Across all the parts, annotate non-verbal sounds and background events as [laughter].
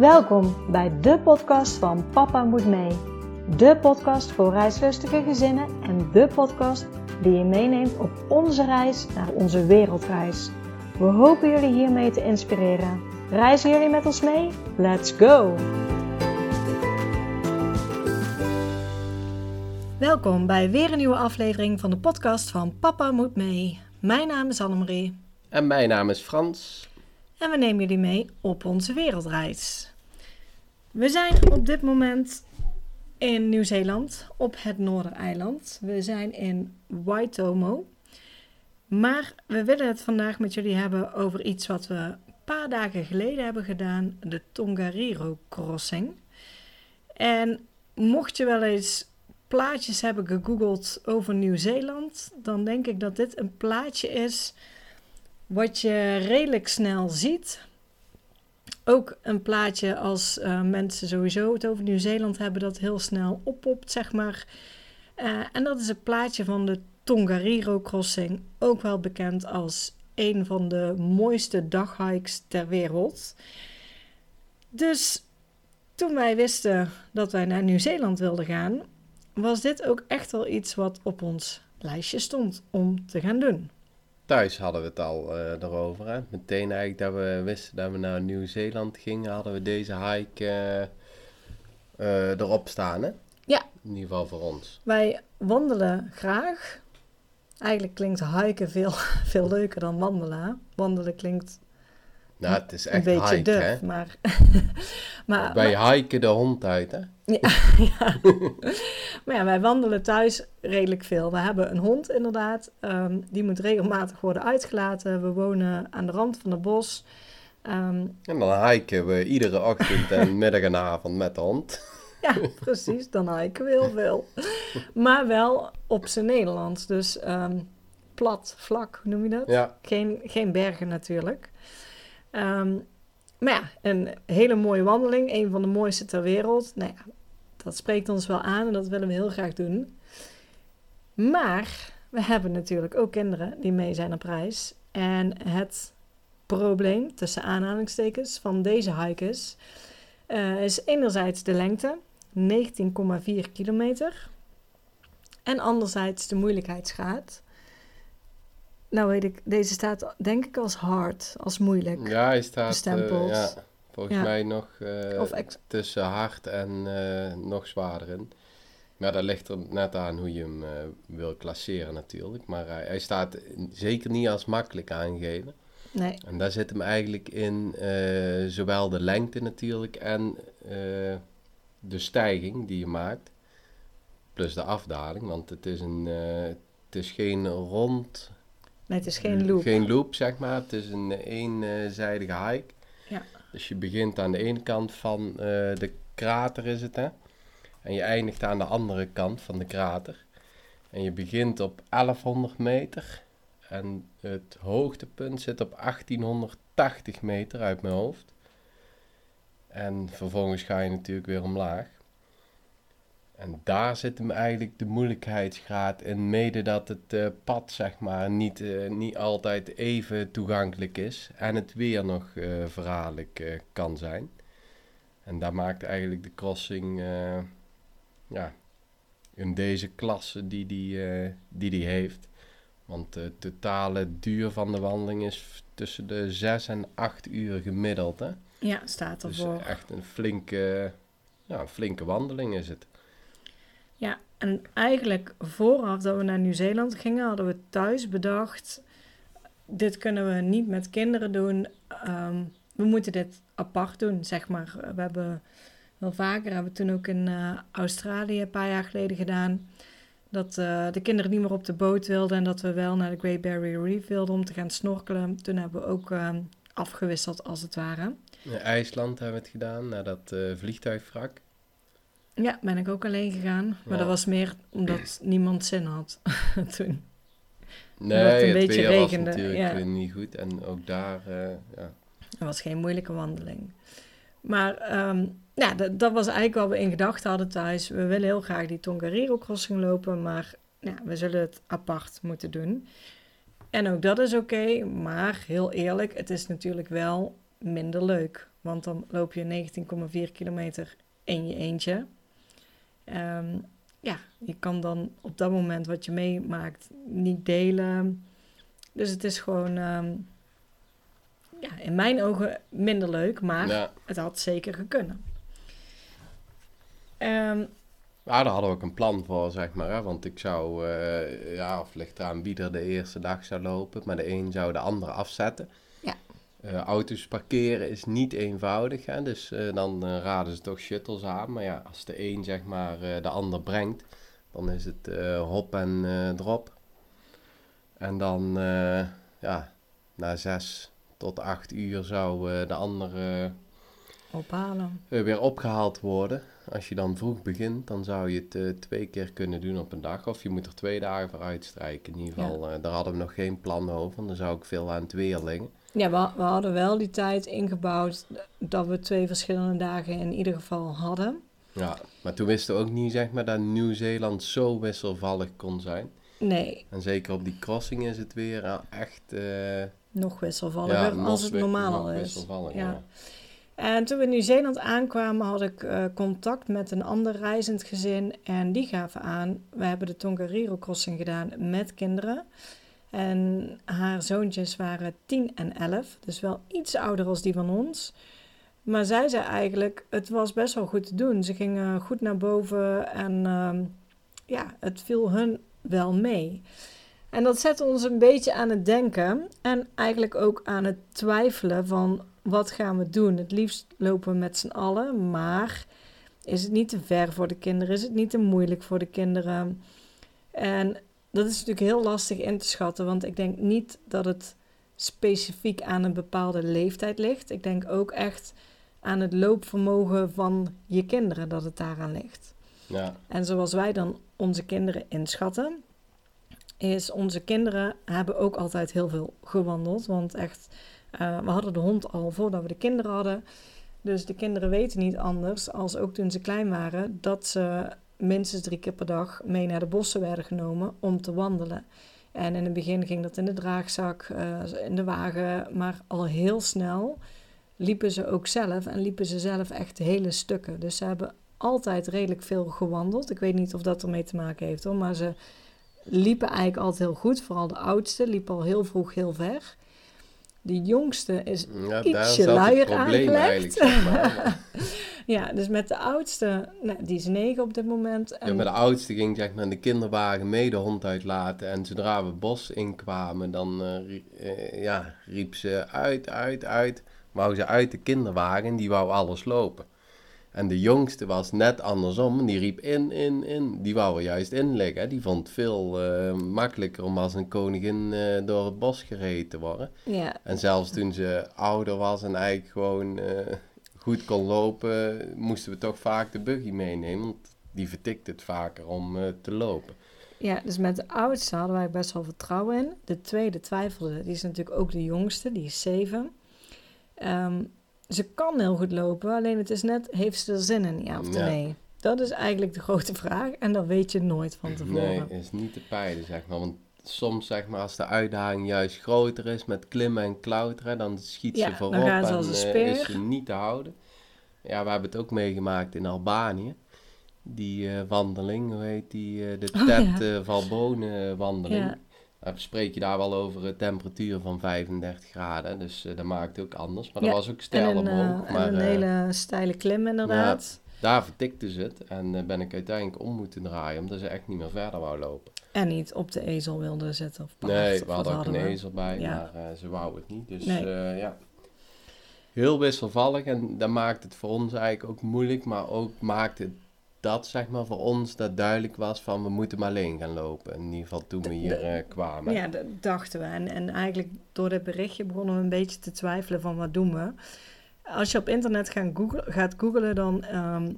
Welkom bij de podcast van Papa Moet Mee. De podcast voor reislustige gezinnen en de podcast die je meeneemt op onze reis naar onze wereldreis. We hopen jullie hiermee te inspireren. Reizen jullie met ons mee? Let's go! Welkom bij weer een nieuwe aflevering van de podcast van Papa Moet Mee. Mijn naam is Annemarie. En mijn naam is Frans. En we nemen jullie mee op onze wereldreis. We zijn op dit moment in Nieuw-Zeeland, op het Noordereiland. We zijn in Waitomo. Maar we willen het vandaag met jullie hebben over iets wat we een paar dagen geleden hebben gedaan: de Tongariro Crossing. En mocht je wel eens plaatjes hebben gegoogeld over Nieuw-Zeeland, dan denk ik dat dit een plaatje is wat je redelijk snel ziet. Ook een plaatje als uh, mensen sowieso het over Nieuw-Zeeland hebben, dat heel snel oppopt, zeg maar. Uh, en dat is het plaatje van de Tongariro Crossing, ook wel bekend als een van de mooiste daghikes ter wereld. Dus toen wij wisten dat wij naar Nieuw-Zeeland wilden gaan, was dit ook echt wel iets wat op ons lijstje stond om te gaan doen. Thuis hadden we het al uh, erover. Hè? Meteen eigenlijk dat we wisten dat we naar Nieuw-Zeeland gingen, hadden we deze hike uh, uh, erop staan. Hè? Ja. In ieder geval voor ons. Wij wandelen graag. Eigenlijk klinkt hiken veel, [laughs] veel leuker dan wandelen. Wandelen klinkt nou, het is echt een beetje hike, duf, hè? [laughs] maar... maar Wij maar, hiken de hond uit, hè? Ja, [laughs] ja. maar ja, wij wandelen thuis redelijk veel. We hebben een hond inderdaad. Um, die moet regelmatig worden uitgelaten. We wonen aan de rand van het bos. Um, en dan hiken we iedere ochtend en [laughs] middag en avond met de hond. ja, precies. Dan hiken we heel veel. Maar wel op zijn Nederlands. Dus um, plat, vlak, hoe noem je dat? Ja. Geen, geen bergen natuurlijk. Um, maar ja, een hele mooie wandeling. Een van de mooiste ter wereld. Nou ja, dat spreekt ons wel aan en dat willen we heel graag doen. Maar we hebben natuurlijk ook kinderen die mee zijn op reis. En het probleem, tussen aanhalingstekens, van deze hike. Uh, is enerzijds de lengte, 19,4 kilometer. En anderzijds de moeilijkheidsgraad. Nou weet ik, deze staat denk ik als hard, als moeilijk. Ja, hij staat. Uh, ja, volgens Ja. mij nog uh, Of ex- tussen hard en uh, nog zwaarder in. Maar dat ligt er net aan hoe je hem wil klasseren natuurlijk. Maar hij, staat zeker niet als makkelijk aangegeven. Nee, En daar zit hem eigenlijk in eh, zowel de lengte natuurlijk en eh, de stijging die je maakt. Plus de afdaling, want het is, een, eh, het is geen rond... nee, het is geen loop. Geen loop, zeg maar. Het is een eenzijdige hike. Ja. Dus je begint aan de ene kant van eh, de krater is het, hè. En je eindigt aan de andere kant van de krater. En je begint op 1100 meter. En het hoogtepunt zit op 1880 meter uit mijn hoofd. En vervolgens ga je natuurlijk weer omlaag. En daar zit hem eigenlijk de moeilijkheidsgraad in. Mede dat het eh, pad, zeg maar, niet, eh, niet altijd even toegankelijk is. En het weer nog verhaarlijk eh, kan zijn. En daar maakt eigenlijk de crossing, ja, in deze klasse die die, die die heeft. Want de totale duur van de wandeling is tussen de 6 en 8 uur gemiddeld. Hè? Ja, staat Dus ervoor. echt een flinke, ja, een flinke wandeling is het. Ja, en eigenlijk vooraf dat we naar Nieuw-Zeeland gingen, hadden we thuis bedacht: dit kunnen we niet met kinderen doen. Ehm, we moeten dit apart doen, zeg maar. We hebben wel vaker, hebben we toen ook in eh, Australië een paar jaar geleden gedaan. Dat eh, de kinderen niet meer op de boot wilden en dat we wel naar de Great Barrier Reef wilden om te gaan snorkelen. Toen hebben we ook ehm, afgewisseld, als het ware. In IJsland hebben we het gedaan, naar dat eh, vliegtuigwrak. Ja, ben ik ook alleen gegaan. Maar Ja. dat was meer omdat [clears throat] niemand zin had [laughs] toen. Nee, het een het beetje weer regende, was natuurlijk ja. weer niet goed. En ook daar, eh, ja. Het was geen moeilijke wandeling. Maar ehm, ja, dat, dat was eigenlijk wat we in gedachten hadden thuis. We willen heel graag die Tongariro crossing lopen, maar ja, we zullen het apart moeten doen. En ook dat is oké, maar heel eerlijk, het is natuurlijk wel minder leuk. Want dan loop je 19,4 kilometer in je eentje. Ehm, ja, je kan dan op dat moment wat je meemaakt niet delen. Dus het is gewoon, ehm, ja, in mijn ogen minder leuk, maar Ja. het had zeker gekunnen. Ehm, Maar daar hadden we ook een plan voor, zeg maar. Hè? Want ik zou, eh, ja, of ligt eraan wie er de eerste dag zou lopen. Maar de een zou de andere afzetten. Eh, auto's parkeren is niet eenvoudig. Hè? Dus eh, dan eh, raden ze toch shuttles aan. Maar ja, als de een, zeg maar, de ander brengt. Dan is het hop en drop. En dan, ja, na zes tot acht uur zou de andere ophalen. weer opgehaald worden. Als je dan vroeg begint, dan zou je het twee keer kunnen doen op een dag. Of je moet er twee dagen voor uitstrijken. In ieder geval, daar hadden we nog geen plan over. want Dan zou ik veel aan het weer liggen. Ja, we, we hadden wel die tijd ingebouwd dat we twee verschillende dagen in ieder geval hadden. Ja, maar toen wisten we ook niet zeg maar, dat Nieuw-Zeeland zo wisselvallig kon zijn. Nee, En zeker op die crossing is het weer ja, echt... eh, nog wisselvalliger als het normaal al is. Ja. ja. En toen we in Nieuw-Zeeland aankwamen, had ik eh, contact met een ander reizend gezin. En die gaven aan, we hebben de Tongariro crossing gedaan met kinderen. En haar zoontjes waren 10 en 11, dus wel iets ouder als die van ons. Maar zij zei eigenlijk, het was best wel goed te doen. Ze gingen goed naar boven en ehm, ja, het viel hun wel mee. En dat zette ons een beetje aan het denken en eigenlijk ook aan het twijfelen van wat gaan we doen? Het liefst lopen we met z'n allen, maar is het niet te ver voor de kinderen? Is het niet te moeilijk voor de kinderen? En dat is natuurlijk heel lastig in te schatten, want ik denk niet dat het specifiek aan een bepaalde leeftijd ligt. Ik denk ook echt aan het loopvermogen van je kinderen dat het daaraan ligt. Ja, En zoals wij dan onze kinderen inschatten, is onze kinderen hebben ook altijd heel veel gewandeld. Want echt, eh, we hadden de hond al voordat we de kinderen hadden. Dus de kinderen weten niet anders, als ook toen ze klein waren, dat ze minstens drie keer per dag mee naar de bossen werden genomen om te wandelen. En in het begin ging dat in de draagzak, eh, in de wagen, maar al heel snel liepen ze ook zelf en liepen ze zelf echt hele stukken. Dus ze hebben altijd redelijk veel gewandeld. Ik weet niet of dat ermee te maken heeft hoor, maar ze liepen eigenlijk altijd heel goed. Vooral de oudste liep al heel vroeg heel ver. De jongste is ja Ietsje luier aangelegd. eigenlijk. Zeg maar. [laughs] [laughs] Ja, dus met de oudste, nou, die is negen op dit moment. En Ja, met de oudste ging zeg maar in de kinderwagen mee de hond uitlaten. En zodra we het bos inkwamen, dan eh, eh, ja, riep ze uit, uit, uit. Wou ze uit de kinderwagen, die wou alles lopen. En de jongste was net andersom, die riep in, in, in. Die wou er juist in liggen. Die vond het veel eh, makkelijker om als een koningin door het bos gereden te worden. ja, En zelfs toen ze ouder was en eigenlijk gewoon goed kon lopen, moesten we toch vaak de buggy meenemen. Want die vertikte het vaker om eh, te lopen. ja, dus met de oudste hadden wij best wel vertrouwen in. De tweede twijfelde, die is natuurlijk ook de jongste, die is zeven. Ehm, ze kan heel goed lopen, alleen het is net, heeft ze er zin in, ja of Ja. nee? Dat is eigenlijk de grote [laughs] vraag en dat weet je nooit van tevoren. Nee, is niet te peilen, zeg maar. Want soms, zeg maar, als de uitdaging juist groter is met klimmen en klauteren, dan schiet Ja, ze dan voorop gaan ze en een eh, speer. is ze niet te houden. Ja, we hebben het ook meegemaakt in Albanië. Die eh, wandeling, hoe heet die? eh, de [laughs] Oh, Ted ja. Valbone wandeling. Ja. Dan spreek je daar wel over een temperatuur van 35 graden. Dus dat maakt het ook anders. Maar dat was ook En steil een, omhoog. maar en een hele steile klim inderdaad. daar vertikte ze het. En ben ik uiteindelijk om moeten draaien. Omdat ze echt niet meer verder wou lopen. En niet op de ezel wilde zitten of paard. nee, we hadden ook een we? ezel bij. Ja. Maar eh, ze wou het niet. Dus Nee. eh, ja. Heel wisselvallig. En dat maakt het voor ons eigenlijk ook moeilijk. Maar ook maakte dat zeg maar voor ons dat duidelijk was van we moeten maar alleen gaan lopen. In ieder geval toen we hier eh, kwamen. Ja, dat dachten we. En, en eigenlijk door dit berichtje begonnen we een beetje te twijfelen van wat doen we. Als je op internet gaan googlen, gaat googlen, dan ehm,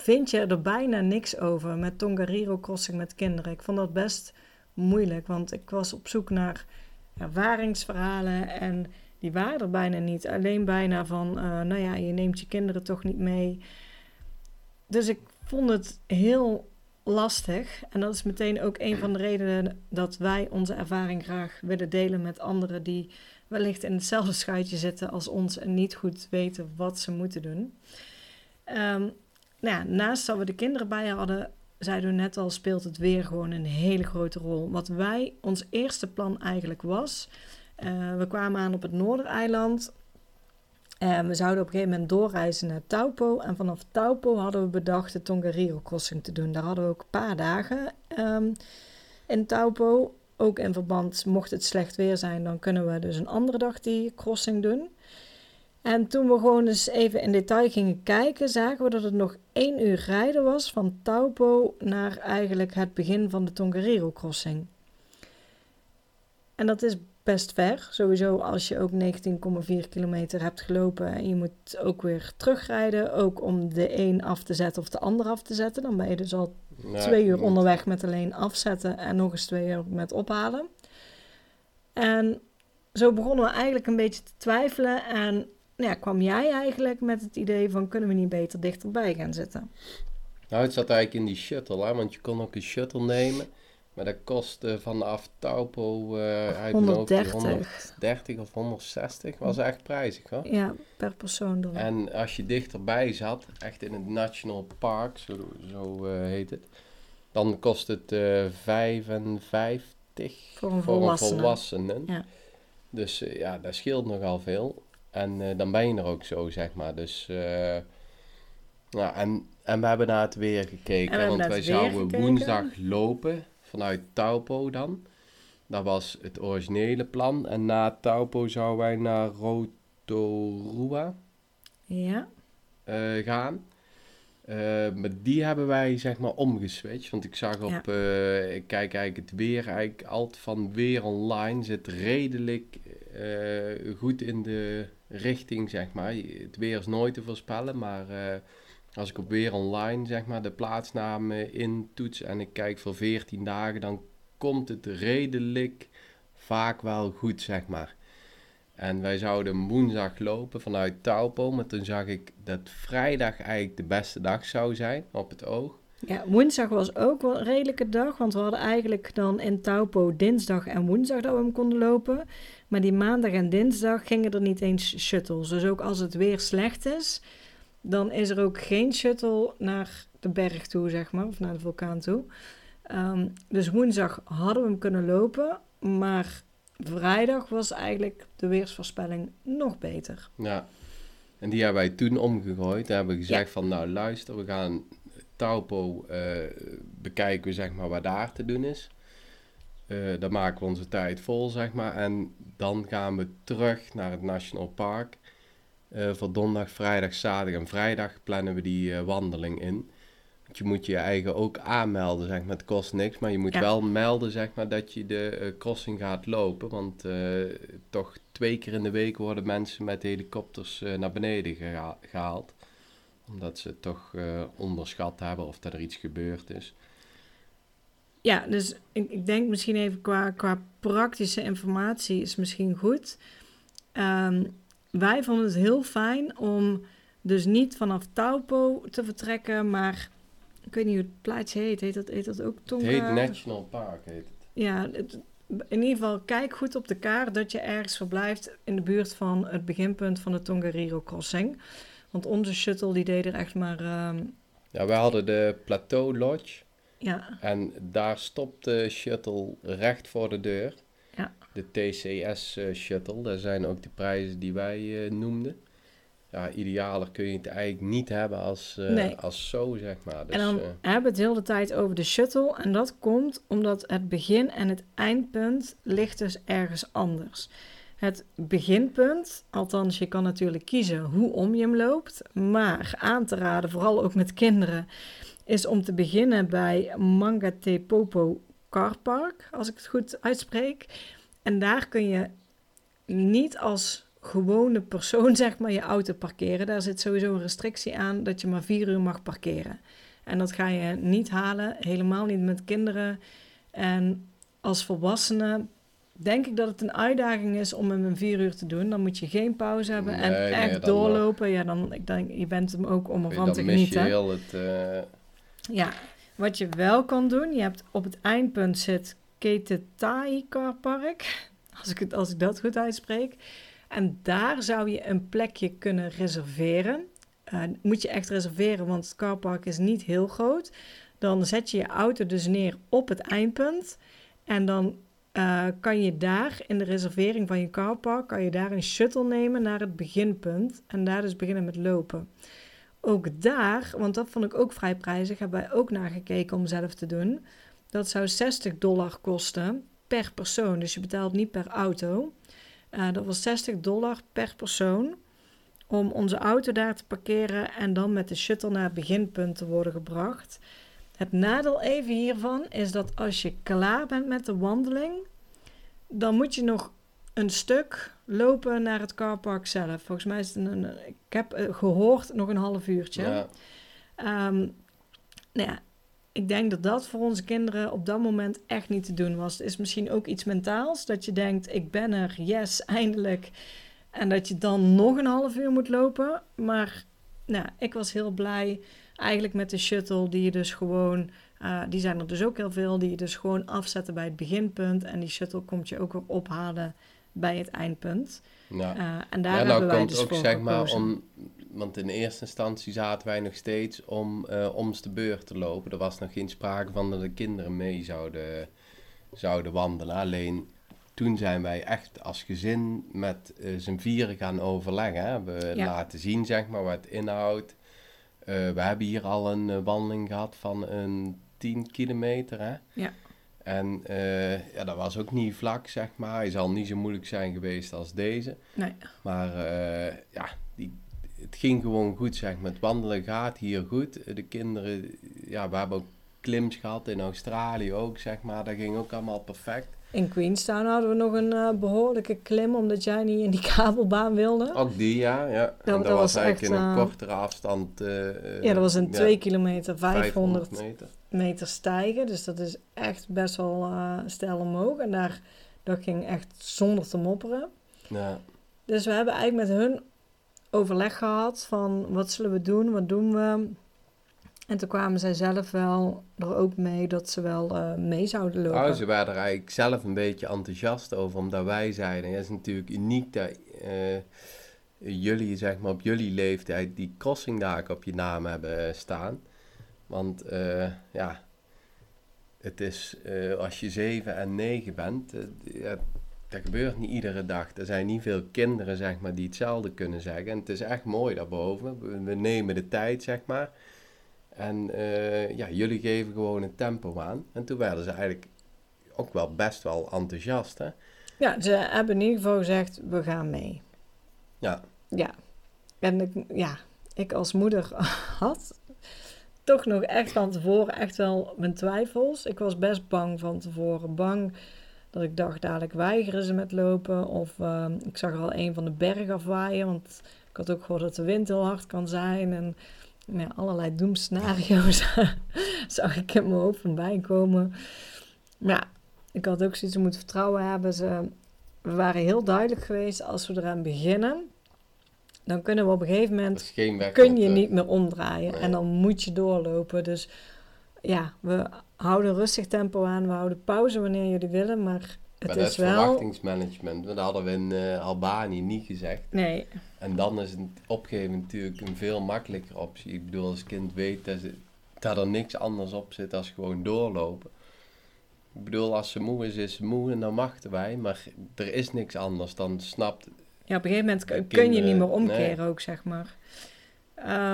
vind je er bijna niks over met Tongariro crossing met kinderen. Ik vond dat best moeilijk, want ik was op zoek naar ervaringsverhalen en die waren er bijna niet. Alleen bijna van, eh, nou ja, je neemt je kinderen toch niet mee. Dus ik vond het heel lastig. En dat is meteen ook een van de redenen dat wij onze ervaring graag willen delen met anderen die wellicht in hetzelfde schuitje zitten als ons en niet goed weten wat ze moeten doen. Ehm, nou ja, naast dat we de kinderen bij hadden, zeiden we net al, speelt het weer gewoon een hele grote rol. Wat wij, ons eerste plan eigenlijk was, uh, we kwamen aan op het Noordereiland. En we zouden op een gegeven moment doorreizen naar Taupo. En vanaf Taupo hadden we bedacht de Tongariro crossing te doen. Daar hadden we ook een paar dagen um, in Taupo. Ook in verband, mocht het slecht weer zijn, dan kunnen we dus een andere dag die crossing doen. En toen we gewoon eens even in detail gingen kijken, zagen we dat het nog één uur rijden was van Taupo naar eigenlijk het begin van de Tongariro crossing. En dat is best ver. Sowieso als je ook 19,4 kilometer hebt gelopen en je moet ook weer terugrijden. Ook om de een af te zetten of de ander af te zetten. Dan ben je dus al twee uur onderweg met alleen afzetten en nog eens twee uur met ophalen. En zo begonnen we eigenlijk een beetje te twijfelen. En ja, kwam jij eigenlijk met het idee van kunnen we niet beter dichterbij gaan zitten? Nou, het zat eigenlijk in die shuttle, hè? want je kon ook een shuttle nemen. Maar dat kostte vanaf Taupo uh, 130. 130 of 160. Was echt prijzig hoor. Ja, per persoon. Dan. En als je dichterbij zat, echt in het National Park, zo, zo uh, heet het, dan kost het uh, 55 voor een volwassene. Een volwassene. Ja. Dus uh, ja, dat scheelt nogal veel. En uh, dan ben je er ook zo, zeg maar. Dus, nou, en, en we hebben naar het weer gekeken, want wij zouden gekeken. woensdag lopen vanuit Taupo dan. Dat was het originele plan. En na Taupo zouden wij naar Rotorua ja. Uh, gaan. Uh, maar die hebben wij zeg maar omgeswitcht. Want ik zag op, ja. uh, ik kijk eigenlijk het weer, eigenlijk altijd van weer online zit redelijk goed in de richting zeg maar. Het weer is nooit te voorspellen, maar als ik op weer online zeg maar de plaatsnamen intoets en ik kijk voor 14 dagen, dan komt het redelijk vaak wel goed zeg maar. En wij zouden woensdag lopen vanuit Taupo, maar toen zag ik dat vrijdag eigenlijk de beste dag zou zijn op het oog. Ja, woensdag was ook wel een redelijke dag, want we hadden eigenlijk dan in Taupo dinsdag en woensdag dat we hem konden lopen. Maar die maandag en dinsdag gingen er niet eens shuttles. Dus ook als het weer slecht is, dan is er ook geen shuttle naar de berg toe, zeg maar, of naar de vulkaan toe. Um, dus woensdag hadden we hem kunnen lopen, maar vrijdag was eigenlijk de weersvoorspelling nog beter. Ja, en die hebben wij toen omgegooid. Daar hebben we gezegd ja. van, nou luister, we gaan Taupo uh, bekijken, zeg maar, wat daar te doen is. Uh, dan maken we onze tijd vol, zeg maar. En dan gaan we terug naar het National Park. Uh, voor donderdag, vrijdag, zaterdag en vrijdag plannen we die uh, wandeling in. Want je moet je eigen ook aanmelden, zeg maar. Het kost niks, maar je moet ja. wel melden, zeg maar, dat je de crossing gaat lopen. Want toch twee keer in de week worden mensen met helikopters naar beneden geha gehaald. Omdat ze toch onderschat hebben of dat er iets gebeurd is. Ja, dus ik, ik denk misschien even qua, qua praktische informatie is misschien goed. Um, wij vonden het heel fijn om dus niet vanaf Taupo te vertrekken, maar ik weet niet hoe het plaatsje heet. Heet dat, heet dat ook Tonga? Het heet National Park, heet het. Ja, het, in ieder geval kijk goed op de kaart dat je ergens verblijft in de buurt van het beginpunt van de Tongariro Crossing. Want onze shuttle die deed er echt maar... Um... Ja, we hadden de Plateau Lodge. Ja. En daar stopt de shuttle recht voor de deur. Ja. De TCS-shuttle, uh, dat zijn ook de prijzen die wij uh, noemden. Ja, idealer kun je het eigenlijk niet hebben als, uh, nee. als zo, zeg maar. Dus, en dan hebben we het heel de tijd over de shuttle. En dat komt omdat het begin en het eindpunt ligt dus ergens anders. Het beginpunt, althans je kan natuurlijk kiezen hoe om je hem loopt. Maar aan te raden, vooral ook met kinderen, is om te beginnen bij Mangate Popo Car Park, als ik het goed uitspreek. En daar kun je niet als gewone persoon [laughs] zeg maar je auto parkeren. Daar zit sowieso een restrictie aan dat je maar vier uur mag parkeren. En dat ga je niet halen, helemaal niet met kinderen. En als volwassene denk ik dat het een uitdaging is om hem een vier uur te doen. Dan moet je geen pauze hebben Nee, en nee, echt dan doorlopen. Ja, dan ik denk je bent hem ook om ervan dan te mis je genieten. heel het... eh, Ja, Wat je wel kan doen, je hebt op het eindpunt zit Ketetai Car Park, [laughs] als ik, het, als ik dat goed uitspreek. En daar zou je een plekje kunnen reserveren. Uh, moet je echt reserveren, want het carpark is niet heel groot. Dan zet je je auto dus neer op het eindpunt. En dan uh, kan je daar in de reservering van je carpark, kan je daar een shuttle nemen naar het beginpunt. En daar dus beginnen met lopen. Ook daar, want dat vond ik ook vrij prijzig, hebben wij ook naar gekeken om zelf te doen. Dat zou 60 dollar kosten per persoon. Dus je betaalt niet per auto. Uh, dat was 60 dollar per persoon om onze auto daar te parkeren en dan met de shuttle naar het beginpunt te worden gebracht. Het nadeel even hiervan is dat als je klaar bent met de wandeling, dan moet je nog een stuk lopen naar het carpark zelf. Volgens mij is het een, ik heb eh, gehoord nog een half uurtje. Ja. Um, nou ja, ik denk dat dat voor onze kinderen op dat moment echt niet te doen was. Het is misschien ook iets mentaals, dat je denkt, ik ben er, yes, [laughs] eindelijk. En dat je dan nog een half uur moet lopen. Maar nou, ik was heel blij eigenlijk met de shuttle, die je dus gewoon, uh, die zijn er dus ook heel veel, die je dus gewoon afzetten bij het beginpunt. En die shuttle komt je ook weer ophalen bij het eindpunt. Ja. Uh, en daar ja, nou hebben wij dus ook, zeg maar, om, want in eerste instantie zaten wij nog steeds om uh, om's de beurt te lopen. Er was nog geen sprake van dat de kinderen mee zouden, zouden wandelen. Alleen toen zijn wij echt als gezin met uh, z'n vieren gaan overleggen. We ja. laten zien, zeg maar, wat het inhoudt. Uh, we hebben hier al een uh, wandeling gehad van een 10 kilometer. Hè? Ja. En ja, dat was ook niet vlak, zeg maar. Hij zal niet zo moeilijk zijn geweest als deze. Nee. Maar ja, die, het ging gewoon goed, zeg maar. Het wandelen gaat hier goed. De kinderen, ja, we hebben ook klims gehad in Australië ook, zeg maar. Dat ging ook allemaal perfect. In Queenstown hadden we nog een uh, behoorlijke klim, omdat jij niet in die [laughs] kabelbaan wilde. Ook die, ja. ja. Dat, dat, was, eigenlijk in een uh, kortere afstand. Uh, ja, dat was een 2 kilometer, 500, meter. meter. stijgen. Dus dat is echt best wel stijl omhoog. En daar, dat ging echt zonder te mopperen. Ja. Dus we hebben eigenlijk met hun overleg gehad van wat zullen we doen, wat doen we... En toen kwamen zij zelf wel er ook mee dat ze wel uh, mee zouden lopen. Oh, ze waren er eigenlijk zelf een beetje enthousiast over, omdat wij zeiden, het is natuurlijk uniek dat uh, jullie, zeg maar, op jullie leeftijd die crossingdagen op je naam hebben staan. Want ja, het is, als je 7 en 9 bent, dat gebeurt niet iedere dag. Er zijn niet veel kinderen, zeg maar, die hetzelfde kunnen zeggen. En het is echt mooi daarboven. We, we nemen de tijd, zeg maar. En uh, ja, jullie geven gewoon een tempo aan. En toen werden ze eigenlijk ook wel best wel enthousiast, hè? Ja, ze hebben in ieder geval gezegd, we gaan mee. Ja. Ja. En ik, ja, ik als moeder [laughs] had toch nog echt van tevoren echt wel mijn twijfels. Ik was best bang van tevoren. Bang dat ik dacht, dadelijk weigeren ze met lopen. Of uh, ik zag er al een van de bergen afwaaien. Want ik had ook gehoord dat de wind heel hard kan zijn. En allerlei doemscenario's [laughs] zag ik in mijn hoofd van bijkomen. Maar ja, ik had ook zoiets moeten vertrouwen hebben. Ze, we waren heel duidelijk geweest als we eraan beginnen. Dan kunnen we op een gegeven moment kun je niet meer omdraaien. En dan moet je doorlopen. Dus ja, we houden rustig tempo aan. We houden pauze wanneer jullie willen. Maar het is wel... verwachtingsmanagement. Dat hadden we in uh, Albanië niet gezegd. Nee. En dan is het opgeven natuurlijk een veel makkelijker optie. Ik bedoel, als kind weet dat, ze, dat er niks anders op zit als gewoon doorlopen. Ik bedoel, als ze moe is, is ze moe en dan wachten wij. Maar er is niks anders. Dan snapt... Ja, op een gegeven moment kun je niet meer omkeren ook, zeg maar.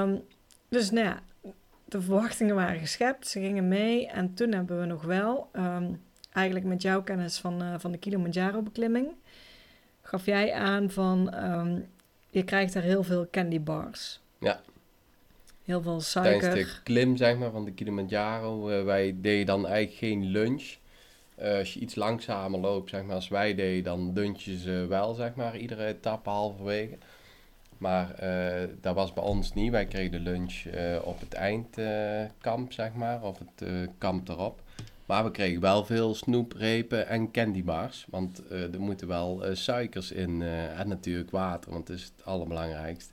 Um, dus nou ja, de verwachtingen waren geschept. Ze gingen mee. En toen hebben we nog wel... Um, eigenlijk met jouw kennis van, uh, van de Kilimanjaro-beklimming, gaf jij aan van um, je krijgt daar heel veel candy bars. Ja. Heel veel suiker. Tijdens de klim, zeg maar, van de Kilimanjaro, uh, wij deden dan eigenlijk geen lunch. Uh, als je iets langzamer loopt, zeg maar, als wij deden, dan lunch je ze wel, zeg maar, iedere etappe halverwege. Maar uh, dat was bij ons niet. Wij kregen lunch uh, op het eindkamp, zeg maar, of het kamp erop. Maar we kregen wel veel snoeprepen en candybars. Want uh, er moeten wel uh, suikers in uh, en natuurlijk water, want dat is het allerbelangrijkste.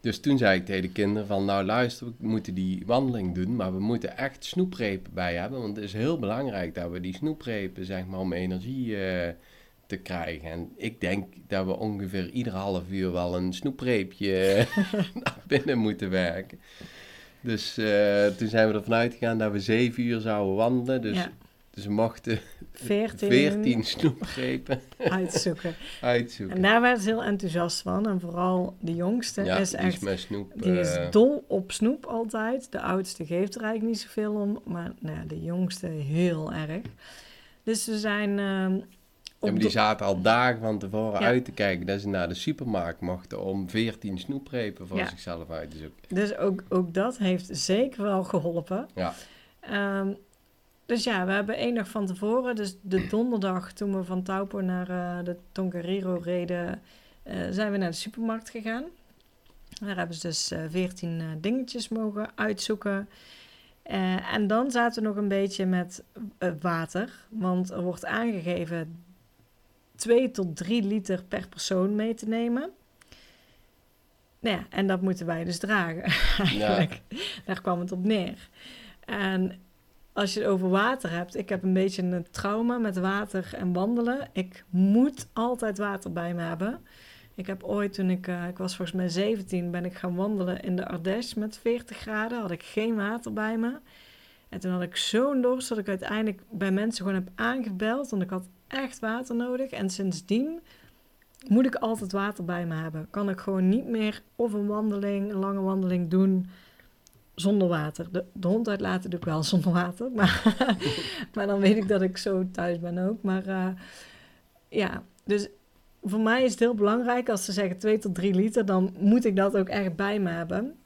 Dus toen zei ik tegen de kinderen van, nou luister, we moeten die wandeling doen, maar we moeten echt snoeprepen bij hebben. Want het is heel belangrijk dat we die snoeprepen, zeg maar, om energie eh, te krijgen. En ik denk dat we ongeveer ieder half uur wel een snoepreepje [laughs] naar binnen moeten werken. Dus eh, toen zijn we ervan uitgegaan dat we zeven uur zouden wandelen. Dus, Ja. dus we mochten 14, 14 snoeprepen uitzoeken. uitzoeken. En daar werd ze heel enthousiast van. En vooral de jongste ja, is echt... is met snoep. Die is eh, dol op snoep altijd. De oudste geeft er eigenlijk niet zoveel om. Maar nou de jongste heel erg. Dus we zijn... ehm, Ja, maar die zaten al dagen van tevoren Ja. uit te kijken dat ze naar de supermarkt mochten om 14 snoeprepen voor Ja. zichzelf uit te zoeken. Dus ook, ook dat heeft zeker wel geholpen. Ja. Ehm, dus ja, we hebben één dag van tevoren, dus de [clears throat] donderdag toen we van Taupo naar eh, de Tongariro reden, eh, zijn we naar de supermarkt gegaan. Daar hebben ze dus eh 14 dingetjes mogen uitzoeken. Eh, en dan zaten we nog een beetje met eh, water, want er wordt aangegeven 2 tot 3 liter per persoon mee te nemen. Nou ja, en dat moeten wij dus dragen, [laughs] eigenlijk. Daar kwam het op neer. En als je het over water hebt, ik heb een beetje een trauma met water en wandelen. Ik moet altijd water bij me hebben. Ik heb ooit, toen ik, eh, ik was volgens mij 17, ben ik gaan wandelen in de Ardèche met 40 graden. Had ik geen water bij me. En toen had ik zo'n dorst dat ik uiteindelijk bij mensen gewoon heb aangebeld. Want ik had echt water nodig. En sindsdien moet ik altijd water bij me hebben. Kan ik gewoon niet meer of een wandeling, een lange wandeling doen zonder water. De, de hond uitlaten doe ik wel [laughs] zonder water. Maar, [laughs] maar dan weet ik dat ik zo thuis ben ook. Maar eh, ja, dus voor mij is het heel belangrijk als ze zeggen 2 tot 3 liter, dan moet ik dat ook echt bij me hebben.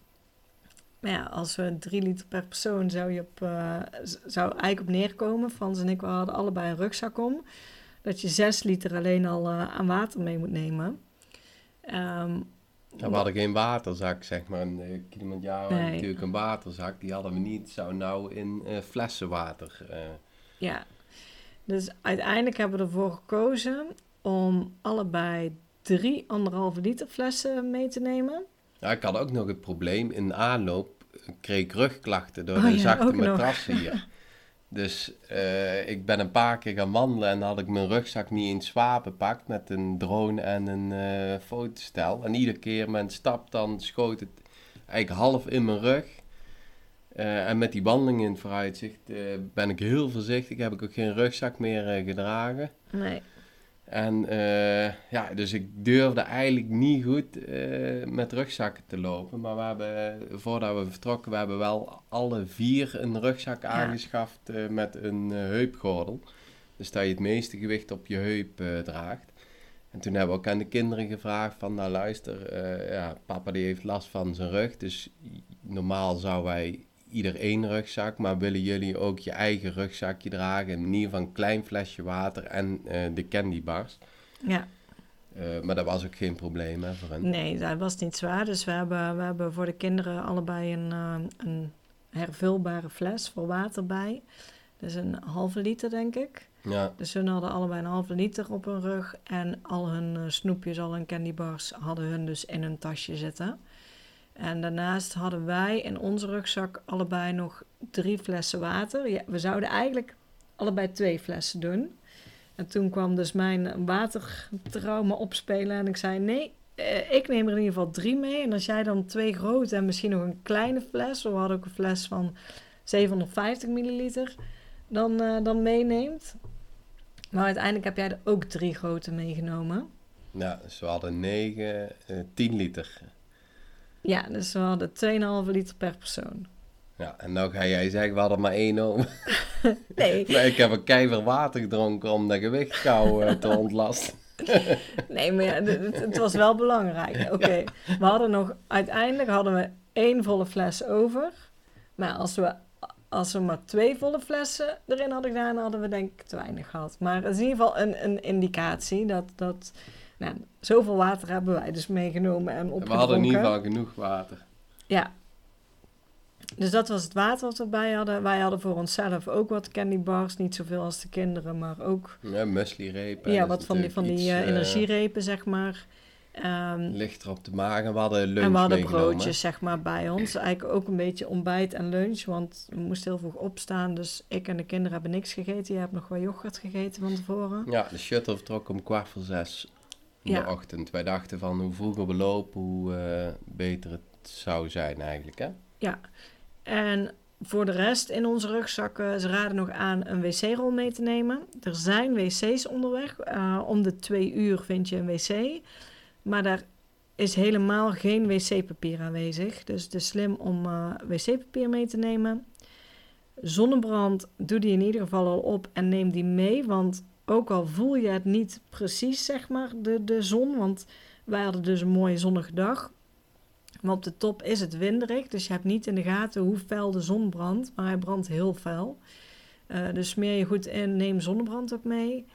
Maar ja, als we 3 liter per persoon zou je op, eh, zou eigenlijk op neerkomen. Frans en ik we hadden allebei een rugzak om. Dat je 6 liter alleen al eh, aan water mee moet nemen. Ehm, Ja, we hadden geen waterzak, zeg maar. Een uh, Kilimanjaro Nee. natuurlijk een waterzak. Die hadden we niet. Zou nou in eh, flessen water. eh, Ja, dus uiteindelijk hebben we ervoor gekozen om allebei drie anderhalve liter flessen mee te nemen. Ja, ik had ook nog het probleem. In de aanloop kreeg ik rugklachten door Oh de ja, zachte matras hier. [laughs] Dus eh, ik ben een paar keer gaan wandelen en had ik mijn rugzak niet in zwaar bepakt met een drone en een eh, fotostel. En iedere keer met een stap dan schoot het eigenlijk half in mijn rug. Eh, en met die wandeling in het vooruitzicht ben ik heel voorzichtig. Heb ik ook geen rugzak meer gedragen. Nee, En eh, ja, dus ik durfde eigenlijk niet goed eh, met rugzakken te lopen. Maar we hebben, voordat we vertrokken, we hebben wel alle vier een rugzak aangeschaft eh, met een heupgordel. Dus dat je het meeste gewicht op je heup draagt. En toen hebben we ook aan de kinderen gevraagd van, nou luister, ja, papa die heeft last van zijn rug. Dus normaal zouden wij ieder één rugzak, maar willen jullie ook je eigen rugzakje dragen? In ieder geval een klein flesje water en eh, de candybars. ja, Eh, maar dat was ook geen probleem hè, voor hen. nee, dat was niet zwaar. Dus we hebben, we hebben voor de kinderen allebei een, eh, een hervulbare fles voor water bij. Dus een halve liter, denk ik. Ja, Dus hun hadden allebei een halve liter op hun rug. En al hun snoepjes, al hun candybars hadden hun dus in hun tasje zitten. En daarnaast hadden wij in onze rugzak allebei nog drie flessen water. Ja, we zouden eigenlijk allebei twee flessen doen. En toen kwam dus mijn watertrauma opspelen. En ik zei, nee, eh, ik neem er in ieder geval drie mee. En als jij dan twee grote en misschien nog een kleine fles... we hadden ook een fles van 750 milliliter... dan, eh, dan meeneemt... Maar uiteindelijk heb jij er ook drie grote meegenomen. ja dus we hadden 9, eh 10 liter. Ja, dus we hadden 2,5 liter per persoon. Ja, en nou ga jij zeggen, we hadden maar één om. [laughs] Nee, [laughs] maar ik heb een keiver water gedronken om de gewichtkou eh, te [laughs] ontlasten. nee maar ja, het, was wel belangrijk. Oké, we hadden nog... Uiteindelijk hadden we één volle fles over. Maar als we, als we maar twee volle flessen erin hadden gedaan... hadden we denk ik te weinig gehad. Maar het is in ieder geval een, een indicatie dat... dat nou, zoveel water hebben wij dus meegenomen en En opgedronken. we hadden in ieder geval genoeg water. Ja. Dus dat was het water wat we bij hadden. Wij hadden voor onszelf ook wat candy bars. Niet zoveel als de kinderen, maar ook Ja, muesli-repen. ja, dat wat van die, van die eh, iets, eh, energierepen, zeg maar. Ehm, Ligt er op de maag en we hadden lunch en we hadden broodjes zeg maar bij ons. Eigenlijk ook een beetje ontbijt en lunch, want we moesten heel vroeg opstaan. Dus ik en de kinderen hebben niks gegeten. Je hebt nog wel yoghurt gegeten van tevoren. Ja, de shuttle vertrok om kwart voor zes in Ja. de ochtend. Wij dachten van hoe vroeger we lopen, hoe eh, beter het zou zijn eigenlijk, hè? En voor de rest in onze rugzakken, ze raden nog aan een wc-rol mee te nemen. Er zijn wc's onderweg. Eh, om de twee uur vind je een wc. Maar daar is helemaal geen wc-papier aanwezig. Dus het is slim om eh, wc-papier mee te nemen. Zonnebrand, doe die in ieder geval al op en neem die mee. Want ook al voel je het niet precies, zeg maar, de, de zon. Want wij hadden dus een mooie zonnige dag. Maar op de top is het winderig, dus je hebt niet in de gaten hoe fel de zon brandt. Maar hij brandt heel fel. Eh, dus smeer je goed in, neem zonnebrand ook mee.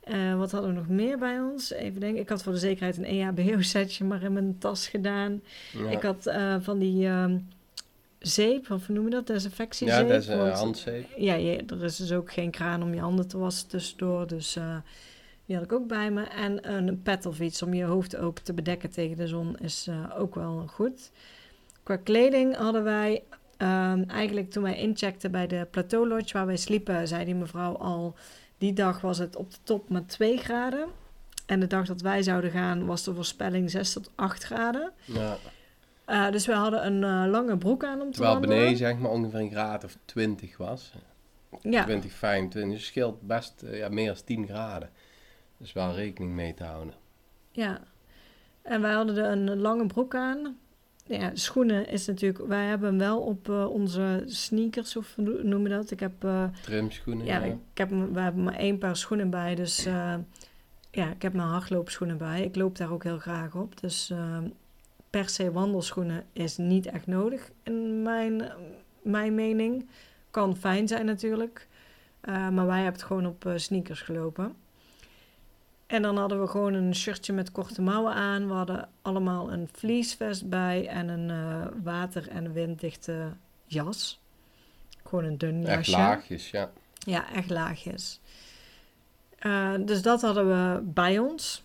Eh, wat hadden we nog meer bij ons? Even denken. Ik had voor de zekerheid een EHBO-setje maar in mijn tas gedaan. Ja, Ik had eh, van die ehm, zeep, of hoe noem je dat? Desinfectiezeep. ja dat is een want- handzeep. ja, je, er is dus ook geen kraan om je handen te wassen tussendoor. Dus eh, die had ik ook bij me. En een pet of iets om je hoofd ook te bedekken tegen de zon is eh, ook wel goed. Qua kleding hadden wij ehm, eigenlijk toen wij incheckten bij de Plateau Lodge waar wij sliepen, zei die mevrouw al, die dag was het op de top maar 2 graden. En de dag dat wij zouden gaan was de voorspelling 6 tot 8 graden. Ja. Eh, dus we hadden een eh, lange broek aan om te Terwijl wandelen. beneden zeg maar ongeveer een graad of 20 was. Ja, 20, 25. Dus scheelt best eh, ja, meer dan 10 graden. Dus wel rekening mee te houden. Ja, en wij hadden er een lange broek aan. Ja, schoenen is natuurlijk... Wij hebben hem wel op onze sneakers, of noem je dat? Ik heb, Trimschoenen. ja, Ja, ik heb, we hebben maar één paar schoenen bij, dus... ja, ik heb mijn hardloopschoenen bij. Ik loop daar ook heel graag op. Dus per se wandelschoenen is niet echt nodig, in mijn, mijn mening. Kan fijn zijn natuurlijk. Eh, maar wij hebben het gewoon op eh, sneakers gelopen. En dan hadden we gewoon een shirtje met korte mouwen aan. We hadden allemaal een vliesvest bij en een eh, water- en winddichte jas. Gewoon een dun Echt jasje. laagjes, ja. Ja, echt laagjes. Dus dat hadden we bij ons.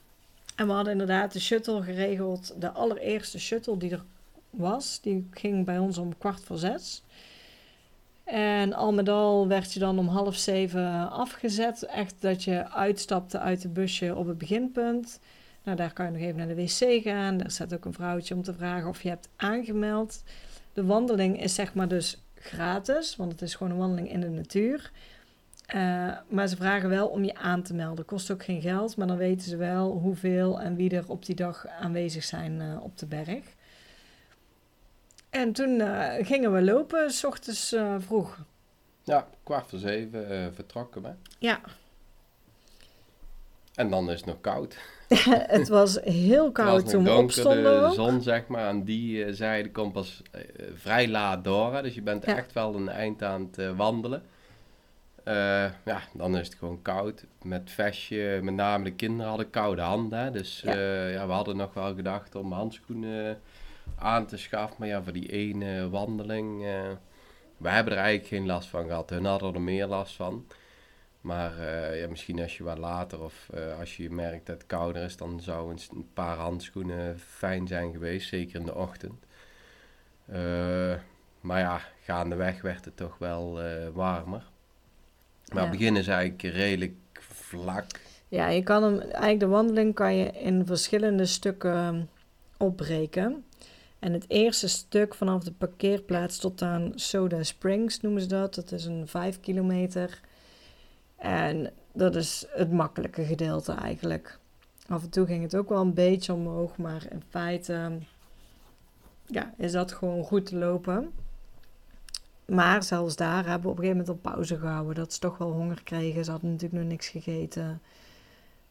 En we hadden inderdaad de shuttle geregeld. De allereerste shuttle die er was, die ging bij ons om kwart voor zes. En al met al werd je dan om half zeven afgezet. Echt dat je uitstapte uit de busje op het beginpunt. Nou, daar kan je nog even naar de wc gaan. Daar staat ook een vrouwtje om te vragen of je hebt aangemeld. De wandeling is zeg maar dus gratis, want het is gewoon een wandeling in de natuur. Eh, maar ze vragen wel om je aan te melden. Kost ook geen geld, maar dan weten ze wel hoeveel en wie er op die dag aanwezig zijn eh, op de berg. En toen eh, gingen we lopen, s ochtends vroeg. Ja, kwart voor zeven vertrokken we. Ja, En dan is het nog koud. [laughs] het was heel was koud toen we opstonden. de zon zeg maar aan die zijde komt pas vrij laat door. Hè? Dus je bent Ja. echt wel een eind aan het wandelen. Eh, ja, dan is het gewoon koud. Met vestje, met name de kinderen hadden koude handen. Hè? Dus Ja. ja. ja, we hadden nog wel gedacht om handschoenen aan te schaffen. Maar ja, voor die ene wandeling, eh we hebben er eigenlijk geen last van gehad. Hun hadden er meer last van. Maar eh, ja, misschien als je wat later of eh, als je merkt dat het kouder is, dan zou een, paar handschoenen fijn zijn geweest, zeker in de ochtend. Eh, maar ja, gaandeweg werd het toch wel eh, warmer. Maar Ja. het begin is eigenlijk redelijk vlak. Ja, je kan hem, eigenlijk de wandeling kan je in verschillende stukken ehm, opbreken. En het eerste stuk vanaf de parkeerplaats tot aan Soda Springs noemen ze dat. Dat is een 5 kilometer. En dat is het makkelijke gedeelte eigenlijk. Af en toe ging het ook wel een beetje omhoog, maar in feite ehm, ja, is dat gewoon goed te lopen. Maar zelfs daar hebben we op een gegeven moment al pauze gehouden. Dat ze toch wel honger kregen. Ze hadden natuurlijk nog niks gegeten.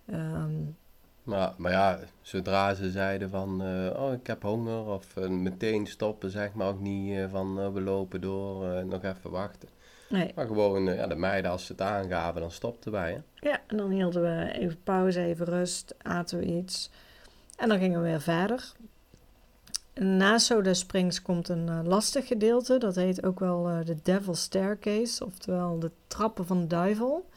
Ehm, Maar, maar ja, zodra ze zeiden van, eh, oh ik heb honger, of eh, meteen stoppen, zeg maar ook niet eh, van eh, we lopen door, nog even wachten. nee. Maar gewoon, ja, de meiden als ze het aangaven, dan stopten wij. Hè? Ja, en dan hielden we even pauze, even rust, aten we iets. En dan gingen we weer verder. Na Soda Springs komt een eh, lastig gedeelte. Dat heet ook wel eh, de Devil's Staircase, oftewel de trappen van de duivel.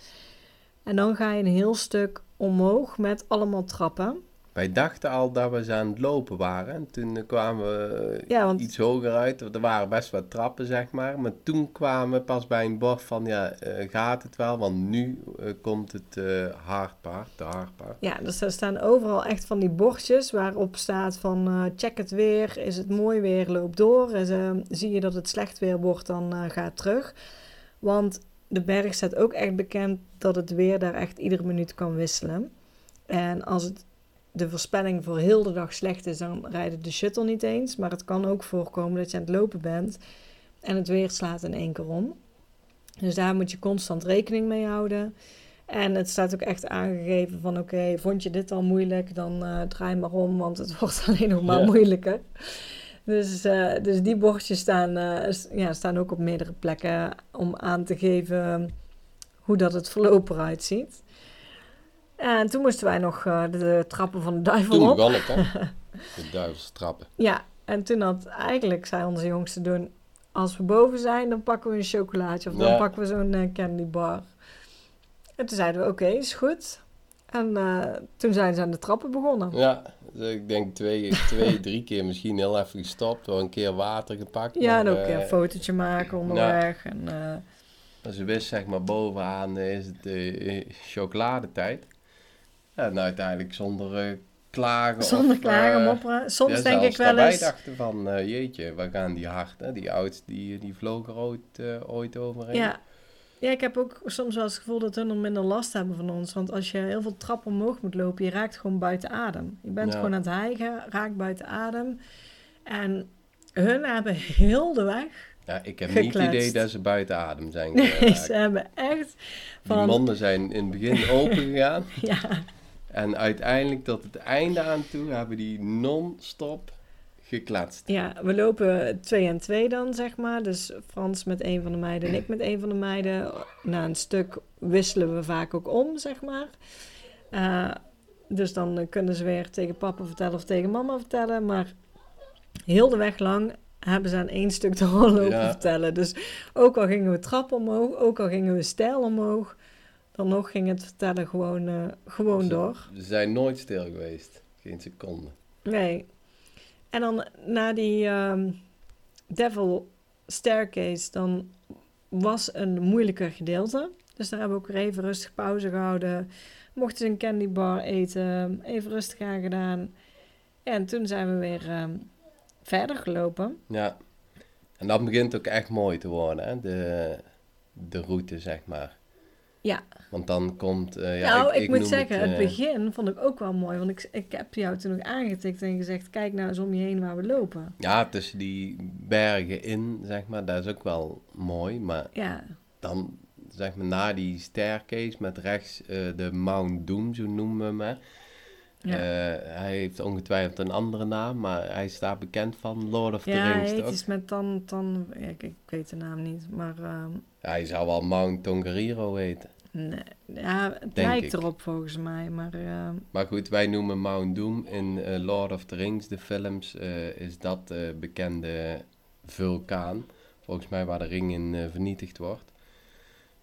En dan ga je een heel stuk omhoog met allemaal trappen. Wij dachten al dat we ze aan het lopen waren. En toen kwamen we Ja, want iets hoger uit. Er waren best wat trappen, zeg maar. Maar toen kwamen we pas bij een bord van, ja, eh, gaat het wel? Want nu eh, komt het eh hardpaard, de hardpaard. Ja, dus er staan overal echt van die bordjes waarop staat van check het weer, is het mooi weer, loop door. En, zie je dat het slecht weer wordt, dan ga terug. Want de berg staat ook echt bekend dat het weer daar echt iedere minuut kan wisselen. En als het de voorspelling voor heel de dag slecht is, dan rijdt de shuttle niet eens. Maar het kan ook voorkomen dat je aan het lopen bent en het weer slaat in één keer om. Dus daar moet je constant rekening mee houden. En het staat ook echt aangegeven van oké, vond je dit al moeilijk, dan eh, draai maar om, want het [laughs] wordt alleen nog maar moeilijker. Dus, eh, dus die bordjes staan, eh, ja, staan ook op meerdere plekken om aan te geven hoe dat het verloop eruit ziet. En toen moesten wij nog eh, de, de trappen van de duivel Toen op. begon het, hè? [laughs] De duivelstrappen. Ja, en toen had eigenlijk, zei onze jongste doen, als we boven zijn, dan pakken we een chocolaatje of dan pakken we zo'n eh, candy bar. En toen zeiden we, oké, is goed. En eh, toen zijn ze aan de trappen begonnen. Ja, dus ik denk twee, twee, [laughs] drie keer misschien heel even gestopt. Door een keer water gepakt. Ja, en ook een fotootje maken onderweg. En, eh, Maar ze wist zeg maar bovenaan is het chocoladetijd. Ja, en uiteindelijk zonder eh, klagen. zonder of, klagen, eh, mopperen. Soms ja, denk ik wel eens... dachten van, eh, jeetje, waar gaan die hard, hè? Die oudste, die, die vloog er ooit, ooit overheen. Ja. ja, ik heb ook soms wel eens het gevoel dat hun er minder last hebben van ons. Want als je heel veel trappen omhoog moet lopen, je raakt gewoon buiten adem. Je bent Ja. gewoon aan het hijgen, raakt buiten adem. En hun hebben heel de weg... Ja, ik heb niet het idee dat ze buiten adem zijn Nee, ze hebben echt Die van... monden zijn in het begin open gegaan. [laughs] Ja, En uiteindelijk tot het einde aan toe hebben die non-stop gekletst. ja, we lopen twee en twee dan, zeg maar. Dus Frans met een van de meiden en ik met een van de meiden. Na een stuk wisselen we vaak ook om, zeg maar. Eh, dus dan kunnen ze weer tegen papa vertellen of tegen mama vertellen. Maar heel de weg lang hebben ze aan één stuk te lopen Ja. vertellen. Dus ook al gingen we trappen omhoog, ook al gingen we stijl omhoog... dan nog ging het vertellen gewoon, eh, gewoon Ze- door. Ze zijn nooit stil geweest. Geen seconde. Nee. En dan na die ehm, Devil Staircase, dan was een moeilijker gedeelte. Dus daar hebben we ook weer even rustig pauze gehouden. Mochten ze een candy bar eten, even rustig aan gedaan. En toen zijn we weer ehm, verder gelopen. Ja. En dan begint ook echt mooi te worden, hè? De, de route, zeg maar. Ja. Want dan komt... eh, ja, nou, ik, moet noem zeggen, het, eh, begin vond ik ook wel mooi. Want ik, ik heb jou toen nog aangetikt en gezegd... kijk nou eens om je heen waar we lopen. Ja, tussen die bergen in, zeg maar, dat is ook wel mooi. Maar Ja, dan, zeg maar, na die staircase met rechts eh, de Mount Doom, zo noemen we hem, ja. Hij heeft ongetwijfeld een andere naam, maar hij staat bekend van Lord of the ja Rings, het toch? is met dan... dan ja, ik, ik weet de naam niet, maar... ehm, Ja, hij zou wel Mount Tongariro heten. Nee, ja, het Denk lijkt ik. erop volgens mij, maar eh, Maar goed, wij noemen Mount Doom in eh, Lord of the Rings, de films, eh, is dat de bekende vulkaan. Volgens mij waar de ring in vernietigd wordt.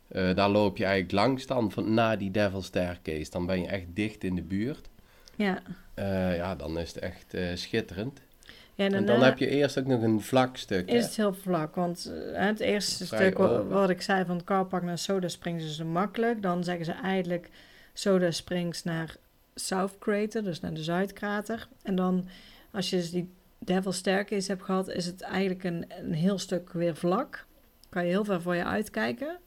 Daar loop je eigenlijk langs dan, van, na die Devil Staircase. Dan ben je echt dicht in de buurt. ja. Ja, dan is het echt schitterend. Ja en dan heb je eerst ook nog een vlak stuk. hè? is het heel vlak, want eh, het eerste Vrij stuk open. wat ik zei van het Carpark naar Soda Springs is makkelijk. Dan zeggen ze eigenlijk Soda Springs naar South Crater, dus naar de Zuidkrater. En dan als je dus die Devil Staircase hebt gehad, is het eigenlijk een, een heel stuk weer vlak. Kan je heel ver voor je uitkijken.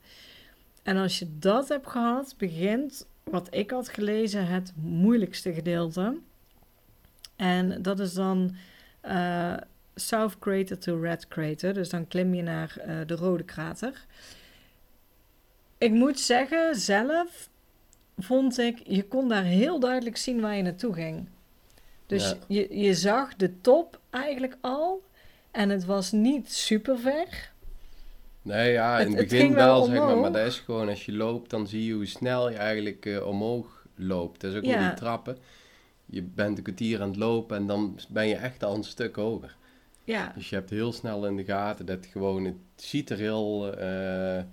En als je dat hebt gehad, begint wat ik had gelezen het moeilijkste gedeelte. En dat is dan eh, South Crater to Red Crater. Dus dan klim je naar eh, de rode krater. Ik moet zeggen, zelf vond ik, je kon daar heel duidelijk zien waar je naartoe ging. Dus Ja. je, je zag de top eigenlijk al. En het was niet super ver. Nee, ja, in Het- begin ging wel wel, zeg maar. Maar dat is gewoon, als je loopt, dan zie je hoe snel je eigenlijk eh, omhoog loopt. Dat is ook Ja. die trappen. Je bent een kwartier aan het lopen en dan ben je echt al een stuk hoger. Ja, Dus je hebt heel snel in de gaten dat gewoon, het ziet er heel eh,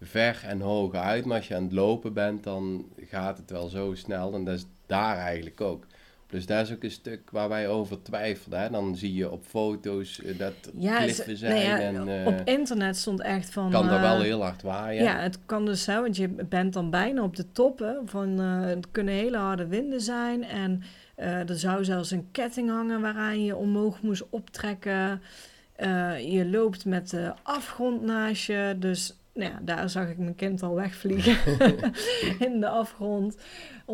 ver en hoog uit. Maar als je aan het lopen bent, dan gaat het wel zo snel. En dat is daar eigenlijk ook. Op Dus daar is ook een stuk waar wij over twijfelden. Hè? Dan zie je op foto's eh, dat Ja, kliffen zijn. nou ja, en, eh, op internet stond echt van... kan dat wel heel hard waaien. Ja, het kan dus zijn, want je bent dan bijna op de top. Hè, van, het kunnen hele harde winden zijn. En eh, er zou zelfs een ketting hangen waaraan je omhoog moest optrekken. Eh, je loopt met de afgrond naast je. Dus nou ja, daar zag ik mijn kind al wegvliegen. [laughs] in de afgrond.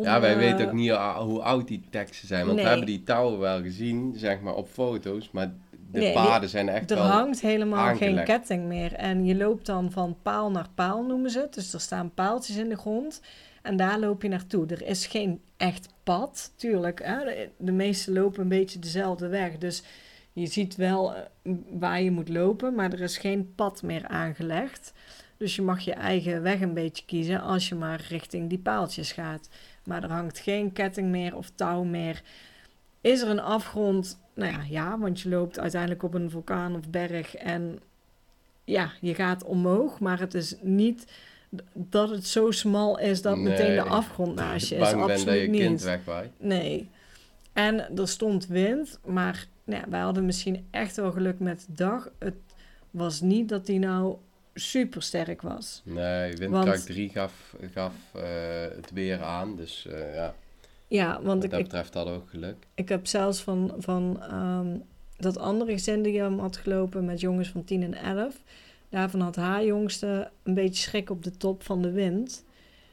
Ja, wij eh, weten ook niet a- hoe oud die teksten zijn. Want Nee. we hebben die touwen wel gezien, zeg maar, op foto's. Maar de Nee, die- paden zijn echt Er hangt helemaal geen ketting meer. En je loopt dan van paal naar paal, noemen ze het. Dus er staan paaltjes in de grond. En daar loop je naartoe. Er is geen echt pad, tuurlijk. Hè? De, de meesten lopen een beetje dezelfde weg. Dus je ziet wel eh, waar je moet lopen. Maar er is geen pad meer aangelegd. Dus je mag je eigen weg een beetje kiezen als je maar richting die paaltjes gaat. Maar er hangt geen ketting meer of touw meer. Is er een afgrond? Nou ja, ja, want je loopt uiteindelijk op een vulkaan of berg en ja, je gaat omhoog, maar het is niet dat het zo smal is dat meteen de afgrond naast je is. [laughs] bent dat Absoluut je niet. kind wegwaait. Nee. En er stond wind, maar nou ja, wij hadden misschien echt wel geluk met de dag. Het was niet dat die nou super sterk was. Nee, windkracht Want- 3 gaf, gaf eh, het weer aan. Dus eh, ja, Ja, want wat ik, dat ik, betreft hadden we ook geluk. ik heb zelfs van, van ehm, dat andere gezin die hem had gelopen met jongens van 10 en 11. Daarvan had haar jongste een beetje schrik op de top van de wind.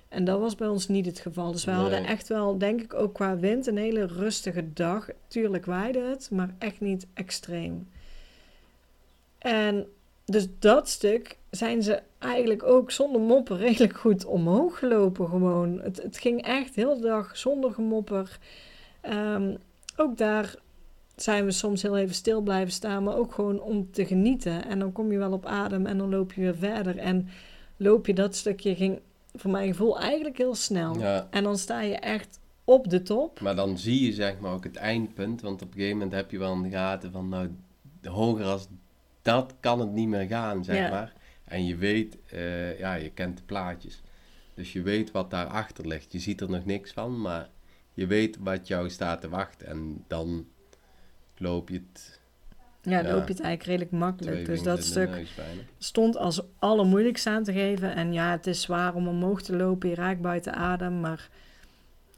En dat was bij ons niet het geval. Dus wij Nee. hadden echt wel, denk ik, ook qua wind een hele rustige dag. Tuurlijk waaide het, maar echt niet extreem. En dus dat stuk zijn ze eigenlijk ook zonder moppen redelijk goed omhoog gelopen gewoon. Het, het ging echt heel de dag zonder gemopper. Ehm, ook daar zijn we soms heel even stil blijven staan, maar ook gewoon om te genieten. En dan kom je wel op adem en dan loop je weer verder. En loop je dat stukje, ging voor mijn gevoel eigenlijk heel snel. Ja, En dan sta je echt op de top. maar dan zie je zeg maar ook het eindpunt. Want op een gegeven moment heb je wel in de gaten van... Nou, hoger als dat kan het niet meer gaan, zeg Ja. maar. En je weet, eh, ja, je kent de plaatjes. Dus je weet wat daarachter ligt. Je ziet er nog niks van, maar je weet wat jou staat te wachten. En dan loop je het Ja, dan Ja. loop je het eigenlijk redelijk makkelijk. Dus dat stuk stond als allermoeilijkst aan te geven. En ja, het is zwaar om omhoog te lopen. Je raakt buiten adem, maar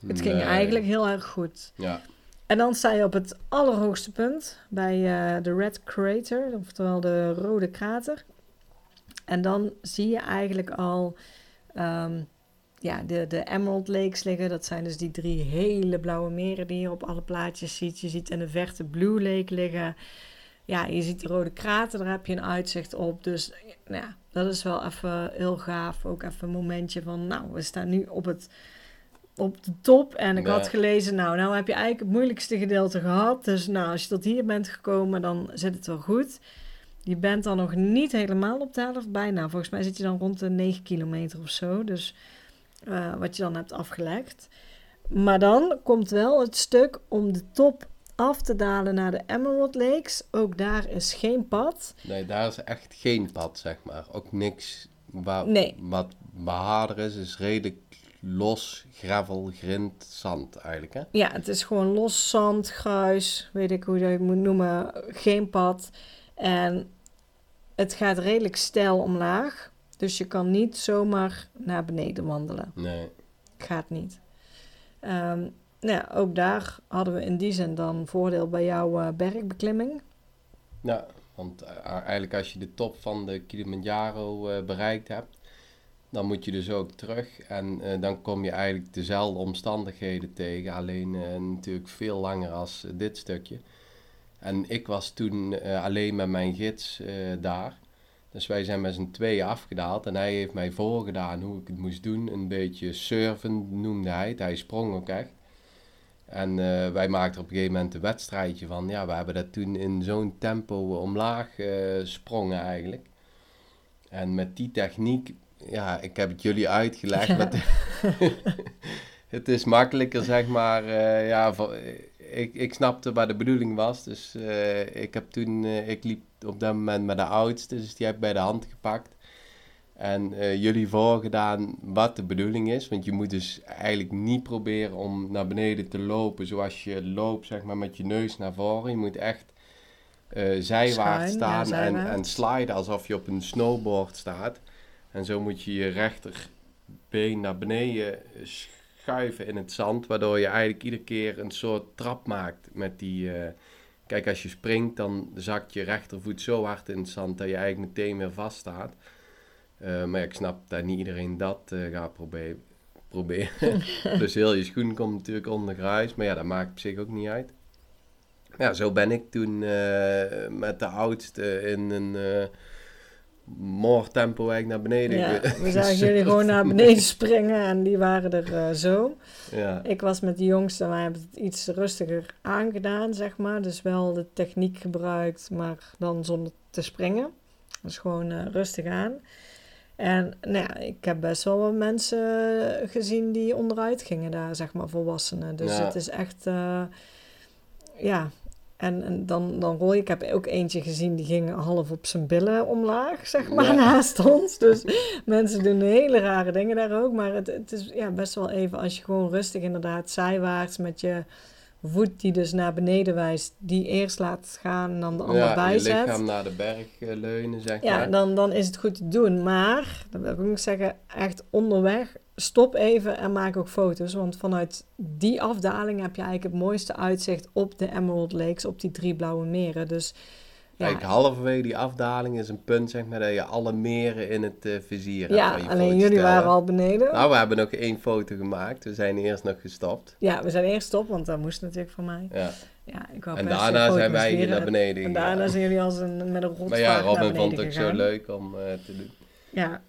het ging eigenlijk heel erg goed. Ja, En dan sta je op het allerhoogste punt bij eh, de Red Crater, oftewel de rode krater. En dan zie je eigenlijk al ehm, ja, de, de Emerald Lakes liggen. Dat zijn dus die drie hele blauwe meren die je op alle plaatjes ziet. Je ziet in de verte Blue Lake liggen. Ja, je ziet de rode krater, daar heb je een uitzicht op. Dus nou ja, dat is wel even heel gaaf. Ook even een momentje van, nou, we staan nu op het op de top. En ik had gelezen, nou, nou heb je eigenlijk het moeilijkste gedeelte gehad. Dus nou, als je tot hier bent gekomen, dan zit het wel goed. Je bent dan nog niet helemaal op de helft, bijna. Volgens mij zit je dan rond de 9 kilometer of zo. Dus eh, wat je dan hebt afgelegd. Maar dan komt wel het stuk om de top af te dalen naar de Emerald Lakes. Ook daar is geen pad. nee, daar is echt geen pad, zeg maar. Ook niks Nee. wat behaarder is, is redelijk los gravel, grind, zand eigenlijk, hè? Ja, het is gewoon los zand, gruis, weet ik hoe je het moet noemen. Geen pad. En het gaat redelijk steil omlaag. Dus je kan niet zomaar naar beneden wandelen. Nee. Gaat niet. Ehm, nou ja, ook daar hadden we in die zin dan voordeel bij jouw eh, bergbeklimming. Ja, want eh, eigenlijk als je de top van de Kilimanjaro eh, bereikt hebt, dan moet je dus ook terug. En dan kom je eigenlijk dezelfde omstandigheden tegen, alleen natuurlijk veel langer als dit stukje. En ik was toen alleen met mijn gids daar. Dus wij zijn met z'n tweeën afgedaald en hij heeft mij voorgedaan hoe ik het moest doen. Een beetje surfen noemde hij het. Hij sprong ook echt. En eh, wij maakten op een gegeven moment een wedstrijdje van. Ja, we hebben dat toen in zo'n tempo omlaag eh, sprongen eigenlijk. En met die techniek, ja, ik heb het jullie uitgelegd. Ja. [laughs] [laughs] Het is makkelijker, zeg maar. eh, ja, voor- ik, ik snapte waar de bedoeling was. Dus eh, ik heb toen, eh, ik liep op dat moment met de oudste, dus die heb ik bij de hand gepakt. En eh, jullie voorgedaan wat de bedoeling is. Want je moet dus eigenlijk niet proberen om naar beneden te lopen zoals je loopt, zeg maar, met je neus naar voren. Je moet echt zijwaarts ja, staan en, en sliden alsof je op een snowboard staat. En zo moet je je rechterbeen naar beneden schuiven in het zand, waardoor je eigenlijk iedere keer een soort trap maakt met die... eh, Kijk, als je springt, dan zakt je rechtervoet zo hard in het zand dat je eigenlijk meteen weer vast staat. Eh, maar ja, ik snap dat niet iedereen dat eh, gaat proberen. proberen. [laughs] dus heel je schoen komt natuurlijk ondergruis, maar ja, dat maakt op zich ook niet uit. Ja, zo ben ik toen met de oudste in een eh moordtempo eigenlijk naar beneden Ja, we zagen [laughs] jullie gewoon naar [laughs] beneden springen en die waren er eh, zo. Ja, Ik was met de jongste, wij hebben het iets rustiger aangedaan, zeg maar. Dus wel de techniek gebruikt, maar dan zonder te springen. Dus gewoon eh, rustig aan. En nou ja, ik heb best wel wat mensen gezien die onderuit gingen daar, zeg maar, volwassenen. Dus Ja. het is echt, eh, ja. En, en dan, dan rol je. Ik heb ook eentje gezien die ging half op zijn billen omlaag, zeg maar, Ja. [laughs] naast ons. Dus mensen doen hele rare dingen daar ook. Maar het, het is ja, best wel even als je gewoon rustig inderdaad zijwaarts met je voet die dus naar beneden wijst, die eerst laat gaan en dan de ander ja je bijzet. lichaam naar de berg eh, leunen, zeg Ja, maar. dan, dan is het goed te doen. Maar, dat wil ik ook nog zeggen, echt onderweg, stop even en maak ook foto's. Want vanuit die afdaling heb je eigenlijk het mooiste uitzicht op de Emerald Lakes, op die drie blauwe meren. Dus ja, Kijk, halverwege die afdaling is een punt, zeg maar, dat je alle meren in het eh, vizier hebt. ja alleen jullie waren al beneden. Nou, we hebben nog één foto gemaakt. We zijn eerst nog gestopt. Ja, we zijn eerst op, want dat moest natuurlijk van mij. Ja. Ja, ik En daarna zijn wij hier naar beneden En daarna zijn jullie als een, met een rotvaart Maar ja, Robin vond het ook gegaan. zo leuk om eh, te doen. Ja.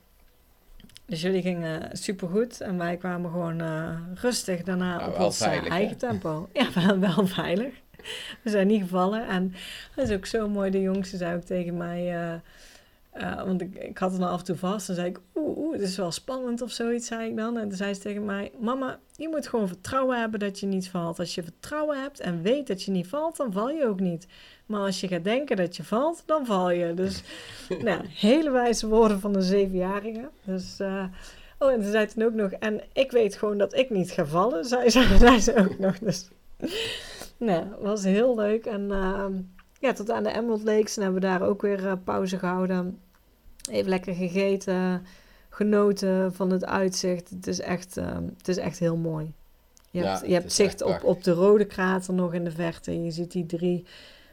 Dus jullie gingen supergoed en wij kwamen gewoon eh, rustig daarna Ja, op ons eh, hè? eigen tempo. [laughs] Ja, wel, wel veilig. We zijn niet gevallen en dat is ook zo mooi. De jongste zei ook tegen mij, eh, eh, want ik, ik had het nou af en toe vast en zei ik, oeh, oeh, het is wel spannend of zoiets, zei ik dan. En toen zei ze tegen mij, mama, je moet gewoon vertrouwen hebben dat je niet valt. Als je vertrouwen hebt en weet dat je niet valt, dan val je ook niet. Maar als je gaat denken dat je valt, dan val je. Dus [laughs] nou, hele wijze woorden van een zevenjarige. Dus, eh, oh, en ze zei toen ook nog, en ik weet gewoon dat ik niet ga vallen, zei ze, [laughs] zei ze ook nog. Dus, nou, was heel leuk. En ehm, ja, tot aan de Emerald Lakes en hebben we daar ook weer eh, pauze gehouden. Even lekker gegeten, genoten van het uitzicht. Het is echt, ehm, het is echt heel mooi. Je Ja, hebt, je hebt zicht op, op de rode krater nog in de verte. Je ziet die drie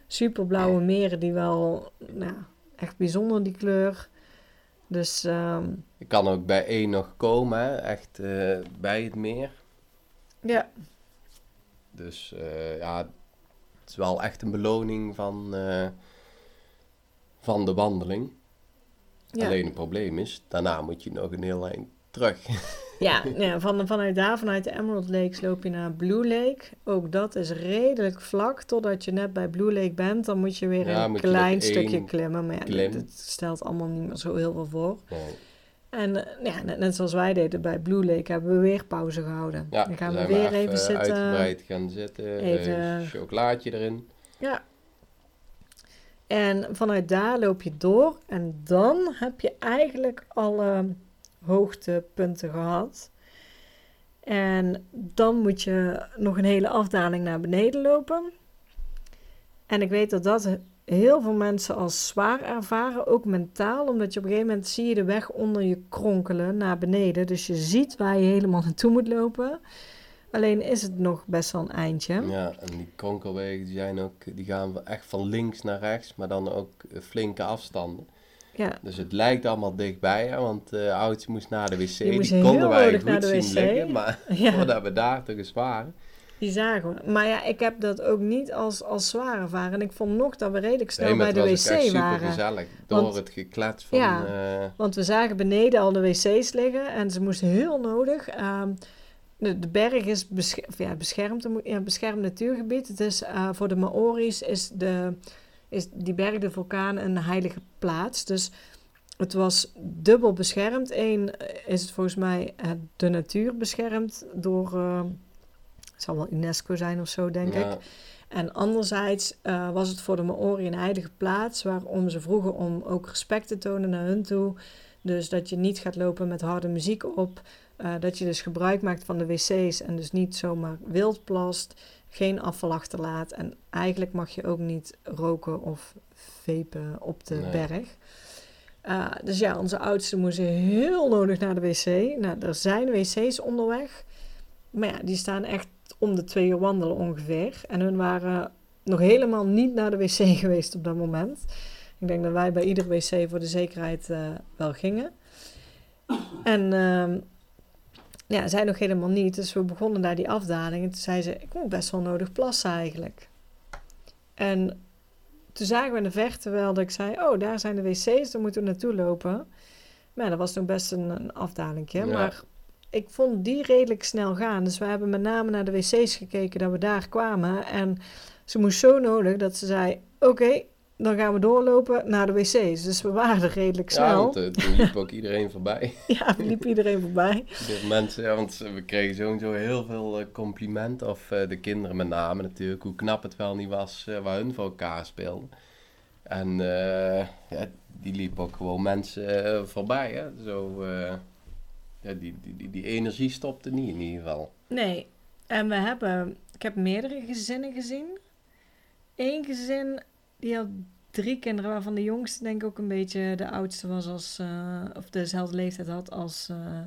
superblauwe meren die wel nou, echt bijzonder die kleur. Dus ehm, Ik kan ook bij één nog komen, hè, echt eh, bij het meer. ja, Dus eh, ja, het is wel echt een beloning van, eh, van de wandeling. Ja. Alleen het probleem is, daarna moet je nog een heel eind terug. [laughs] Ja, ja van, vanuit daar, vanuit de Emerald Lakes, loop je naar Blue Lake. Ook dat is redelijk vlak. Totdat je net bij Blue Lake bent, dan moet je weer Ja, een klein stukje klimmen. Maar ja, klim. dat stelt allemaal niet meer zo heel veel voor. Nee. En eh, ja, net, net zoals wij deden bij Blue Lake, hebben we weer pauze gehouden. Ja, dan gaan we weer even, zitten. uitgebreid gaan zitten, even- eh, chocolaatje erin. Ja. En vanuit daar loop je door en dan heb je eigenlijk alle hoogtepunten gehad. En dan moet je nog een hele afdaling naar beneden lopen. En ik weet dat dat heel veel mensen als zwaar ervaren, ook mentaal, omdat je op een gegeven moment zie je de weg onder je kronkelen naar beneden. Dus je ziet waar je helemaal naartoe moet lopen. Alleen is het nog best wel een eindje. Ja, en die kronkelwegen die zijn ook, die gaan echt van links naar rechts, maar dan ook eh, flinke afstanden. Ja, Dus het lijkt allemaal dichtbij, hè, want de oudste moest naar de wc. Die Die konden wij goed zien wc. liggen, maar [laughs] ja. voordat we daar toch eens waren. Die zagen we. Maar ja, ik heb dat ook niet als, als zwaar ervaren. En ik vond nog dat we redelijk snel Nee, bij de ook echt wc super waren. gezellig. Door Want- het geklets van... Ja. eh, Want we zagen beneden al de wc's liggen. En ze moesten heel nodig. ehm, de, de berg is besche- of ja, beschermd, ja, beschermd natuurgebied. Het is eh, voor de Maori's is, de, is die berg, de vulkaan, een heilige plaats. Dus het was dubbel beschermd. Eén eh, is het volgens mij eh, de natuur beschermd door... het zal wel UNESCO zijn of zo, denk ik. En anderzijds was het voor de Maori een heilige plaats waarom ze vroegen om ook respect te tonen naar hun toe. Dus dat je niet gaat lopen met harde muziek op. eh, dat je dus gebruik maakt van de wc's en dus niet zomaar wild plast. Geen afval achterlaat. En eigenlijk mag je ook niet roken of vapen op de Nee. berg. Eh, dus ja, onze oudsten moesten heel nodig naar de wc. Nou, er zijn wc's onderweg. Maar ja, die staan echt om de twee uur wandelen ongeveer. En hun waren nog helemaal niet naar de wc [laughs] geweest op dat moment. Ik denk dat wij bij ieder wc voor de zekerheid eh, wel gingen. En ehm, ja, zij nog helemaal niet. Dus we begonnen daar die afdaling. En toen zei ze, ik moet best wel nodig plassen eigenlijk. En toen zagen we in de verte wel dat ik zei, oh, daar zijn de wc's, daar moeten we naartoe lopen. Maar dat was nog best een, een afdalingje. Ja. Maar ik vond die redelijk snel gaan. Dus we hebben met name naar de wc's gekeken dat we daar kwamen. En ze moest zo nodig dat ze zei, oké, dan gaan we doorlopen naar de wc's. Dus we waren er redelijk Ja, snel. want eh, toen liep ook iedereen voorbij. [laughs] Ja, liep iedereen voorbij. De mensen, ja, want we kregen sowieso heel veel eh, complimenten. Of eh, de kinderen met name natuurlijk. Hoe knap het wel niet was eh, waar hun voor elkaar speelden. En eh, ja, die liep ook gewoon mensen eh, voorbij. Hè? Zo, eh, ja, die, die, die, die energie stopte niet in ieder geval. Nee, en we hebben, ik heb meerdere gezinnen gezien. Eén gezin, die had drie kinderen, waarvan de jongste denk ik ook een beetje de oudste was als, eh, of dezelfde leeftijd had als, eh,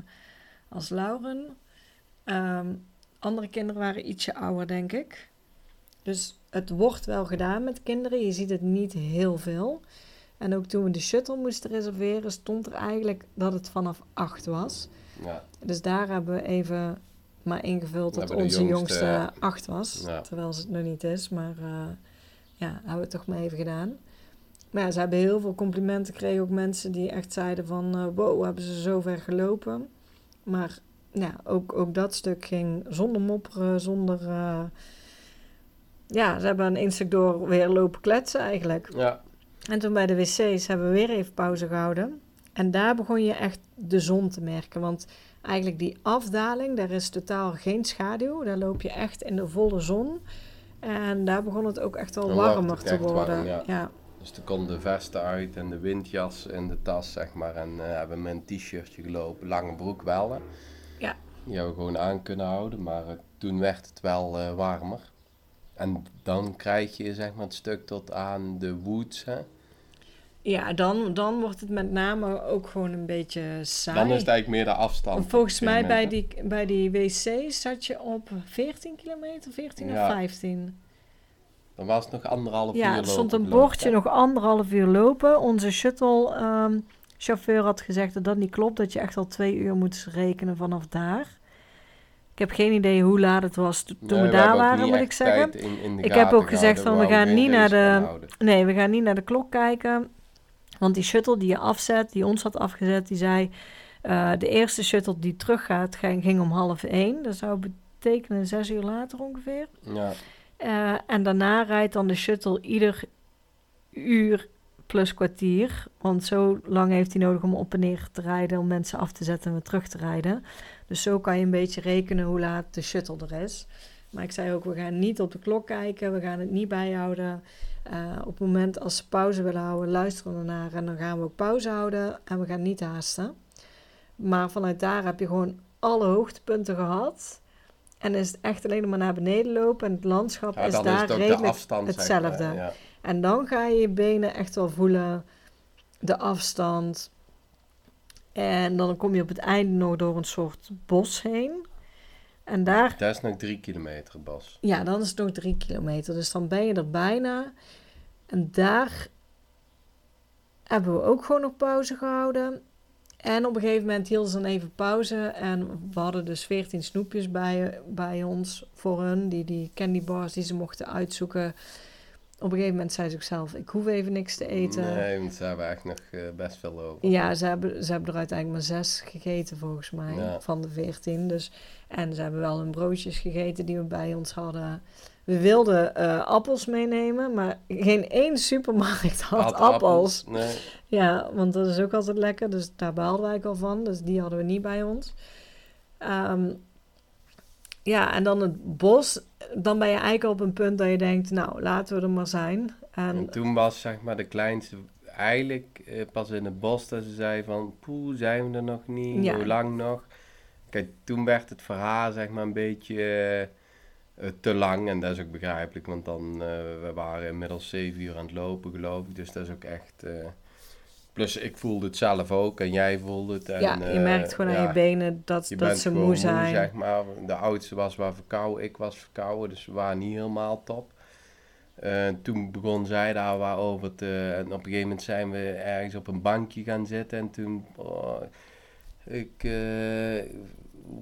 als Lauren. Ehm, andere kinderen waren ietsje ouder, denk ik. Dus het wordt wel gedaan met kinderen. Je ziet het niet heel veel. En ook toen we de shuttle moesten reserveren, stond er eigenlijk dat het vanaf acht was. Ja, Dus daar hebben we even maar ingevuld dat onze jongste, jongste, acht was. ja. Terwijl ze het nog niet is. Maar eh, ja, hebben we het toch maar even gedaan. Maar ja, ze hebben heel veel complimenten gekregen. Ook mensen die echt zeiden van... eh, wow, hebben ze zo ver gelopen. Maar ja, ook, ook dat stuk ging zonder mopperen, zonder... eh, ja, ze hebben een één stuk door weer lopen kletsen eigenlijk. ja, En toen bij de wc's hebben we weer even pauze gehouden. En daar begon je echt de zon te merken. Want eigenlijk die afdaling, daar is totaal geen schaduw. Daar loop je echt in de volle zon. En daar begon het ook echt wordt warmer te warm, worden. ja. ja. dus toen kon de vesten uit en de windjas in de tas, zeg maar. En eh, hebben we een t-shirtje gelopen, lange broek wel. hè. Ja. Die hebben we gewoon aan kunnen houden, maar eh, toen werd het wel eh, warmer. En dan krijg je zeg maar het stuk tot aan de woods. Hè? Ja, dan, dan wordt het met name ook gewoon een beetje saai. Dan is het eigenlijk meer de afstand. Volgens mij bij die, bij die wc's zat je op 14 kilometer, 14 Ja. of 15. moment. Dan was het nog anderhalf uur Ja, er lopen, stond een bordje nog anderhalf uur lopen. Onze shuttle-chauffeur had gezegd dat dat niet klopt. Dat je echt al twee uur moet rekenen vanaf daar. Ik heb geen idee hoe laat het was to- toen Nee, we daar waren, moet ik zeggen. in- in Ik heb ook gezegd van, we gaan niet naar de-. Nee, we gaan niet naar de klok kijken. Want die shuttle die je afzet, die ons had afgezet, die zei... eh, de eerste shuttle die teruggaat, ging, ging om half één. Dat zou betekenen zes uur later ongeveer. Ja, Eh, en daarna rijdt dan de shuttle ieder uur plus kwartier. Want zo lang heeft hij nodig om op en neer te rijden, om mensen af te zetten en weer terug te rijden. Dus zo kan je een beetje rekenen hoe laat de shuttle er is. Maar ik zei ook, we gaan niet op de klok kijken, we gaan het niet bijhouden. Eh, op het moment als ze pauze willen houden, luisteren we naar en dan gaan we ook pauze houden en we gaan niet haasten. Maar vanuit daar heb je gewoon alle hoogtepunten gehad. En is het echt alleen maar naar beneden lopen en het landschap Ja, is daar is het redelijk afstand. zeg maar, hetzelfde. ja. en dan ga je je benen echt wel voelen, de afstand. En dan kom je op het einde nog door een soort bos heen. En daar, Dat is nog drie kilometer, Bas. ja, dan is het nog drie kilometer. Dus dan ben je er bijna. En daar hebben we ook gewoon nog pauze gehouden. En op een gegeven moment hielden ze dan even pauze. En we hadden dus 14 snoepjes bij, bij ons voor hun. Die, die candy bars die ze mochten uitzoeken. Op een gegeven moment zei ze ook zelf, ik hoef even niks te eten. Nee, want ze hebben echt nog eh, best veel over. Ja, ze hebben, ze hebben er uiteindelijk maar zes gegeten volgens mij, Ja. van de veertien. Dus, en ze hebben wel hun broodjes gegeten die we bij ons hadden. We wilden eh, appels meenemen, maar geen één supermarkt had, Had appels. Nee. Ja, want dat is ook altijd lekker, dus daar behaalden wij al van. Dus die hadden we niet bij ons. Ehm, ja, en dan het bos. Dan ben je eigenlijk op een punt dat je denkt, nou, laten we er maar zijn. En En toen was zeg maar de kleinste eigenlijk eh, pas in het bos dat ze zei van, poeh, zijn we er nog niet? Ja. Hoe lang nog? Kijk, toen werd het voor haar zeg maar een beetje eh, eh, te lang. En dat is ook begrijpelijk, want dan, eh, we waren inmiddels zeven uur aan het lopen geloof ik. Dus dat is ook echt... plus ik voelde het zelf ook en jij voelde het. En, ja, je eh, merkt gewoon aan ja, je benen dat, je dat ze moe zijn. zeg maar. De oudste was wel verkouden, ik was verkouden, dus we waren niet helemaal top. Eh, toen begon zij daar wat over te... En op een gegeven moment zijn we ergens op een bankje gaan zitten en toen... oh, ik... eh,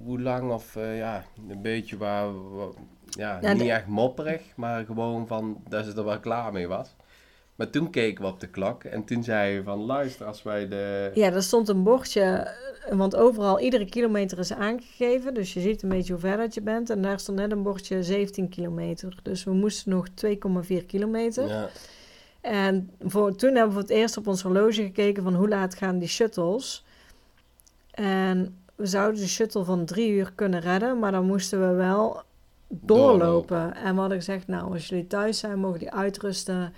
hoe lang of ja, een beetje waar... waar- ja, Ja, niet de- echt mopperig, maar gewoon van dat ze er wel klaar mee was. Maar toen keken we op de klok en toen zei je van luister, als wij de... Ja, er stond een bordje, want overal, iedere kilometer is aangegeven. Dus je ziet een beetje hoe ver dat je bent. En daar stond net een bordje 17 kilometer. Dus we moesten nog 2,4 kilometer. Ja, En voor, toen hebben we voor het eerst op ons horloge gekeken van hoe laat gaan die shuttles. En we zouden de shuttle van drie uur kunnen redden, maar dan moesten we wel doorlopen. Doorlopen. En we hadden gezegd, nou, als jullie thuis zijn, mogen die uitrusten.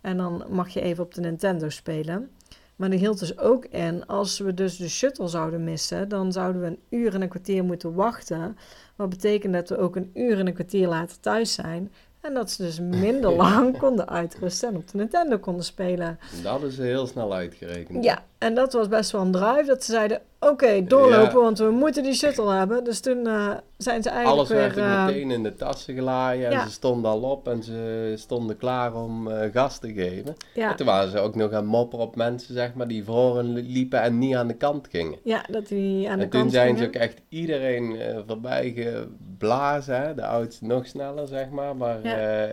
En dan mag je even op de Nintendo spelen. Maar dat hield dus ook in, als we dus de shuttle zouden missen, dan zouden we een uur en een kwartier moeten wachten. Wat betekent dat we ook een uur en een kwartier later thuis zijn. En dat ze dus minder [laughs] lang konden uitrusten en op de Nintendo konden spelen. dat is heel snel uitgerekend. Ja, en dat was best wel een drive. Dat ze zeiden, oké, doorlopen, Ja. want we moeten die shuttle hebben. Dus toen eh, zijn ze eigenlijk Alles werd weer... eh, meteen in de tassen gelaaien en ja. ze stonden al op en ze stonden klaar om eh, gas te geven. ja, En toen waren ze ook nog aan mopperen op mensen, zeg maar, die voren li- liepen en niet aan de kant gingen. ja, dat die aan de en toen kant zijn ze gingen. ook echt iedereen voorbij geblazen, hè? de oudste nog sneller, zeg maar. Maar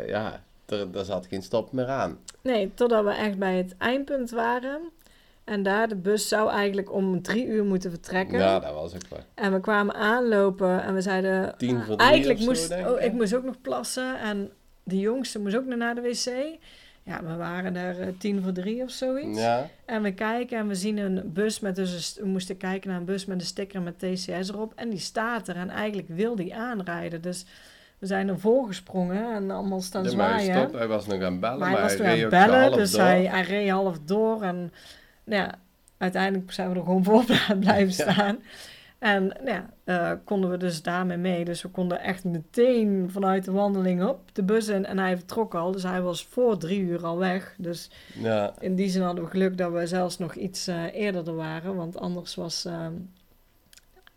Ja. er, er zat geen stop meer aan. Nee, totdat we echt bij het eindpunt waren. En daar, de bus zou eigenlijk om drie uur moeten vertrekken. Ja, dat was ook. En we kwamen aanlopen en we zeiden... Tien ah, voor drie Eigenlijk zo, moest... oh, ik. moest ook nog plassen en de jongste moest ook nog naar de wc. Ja, we waren daar eh, tien voor drie of zoiets. Ja, En we kijken en we zien een bus met dus een we moesten kijken naar een bus met een sticker met TCS erop. En die staat er en eigenlijk wil die aanrijden. Dus we zijn ervoor gesprongen en allemaal staan zwaaien. hij was nog aan het bellen, Maar hij was nog reed aan bellen, dus door. hij, hij reed half door. En nou ja, uiteindelijk zijn we er gewoon voor [laughs] blijven Ja. staan. En nou ja, eh, konden we dus daarmee mee. Dus we konden echt meteen vanuit de wandeling op de bus in. En hij vertrok al, dus hij was voor drie uur al weg. Dus Ja, in die zin hadden we geluk dat we zelfs nog iets eh, eerder er waren. Want anders was ehm,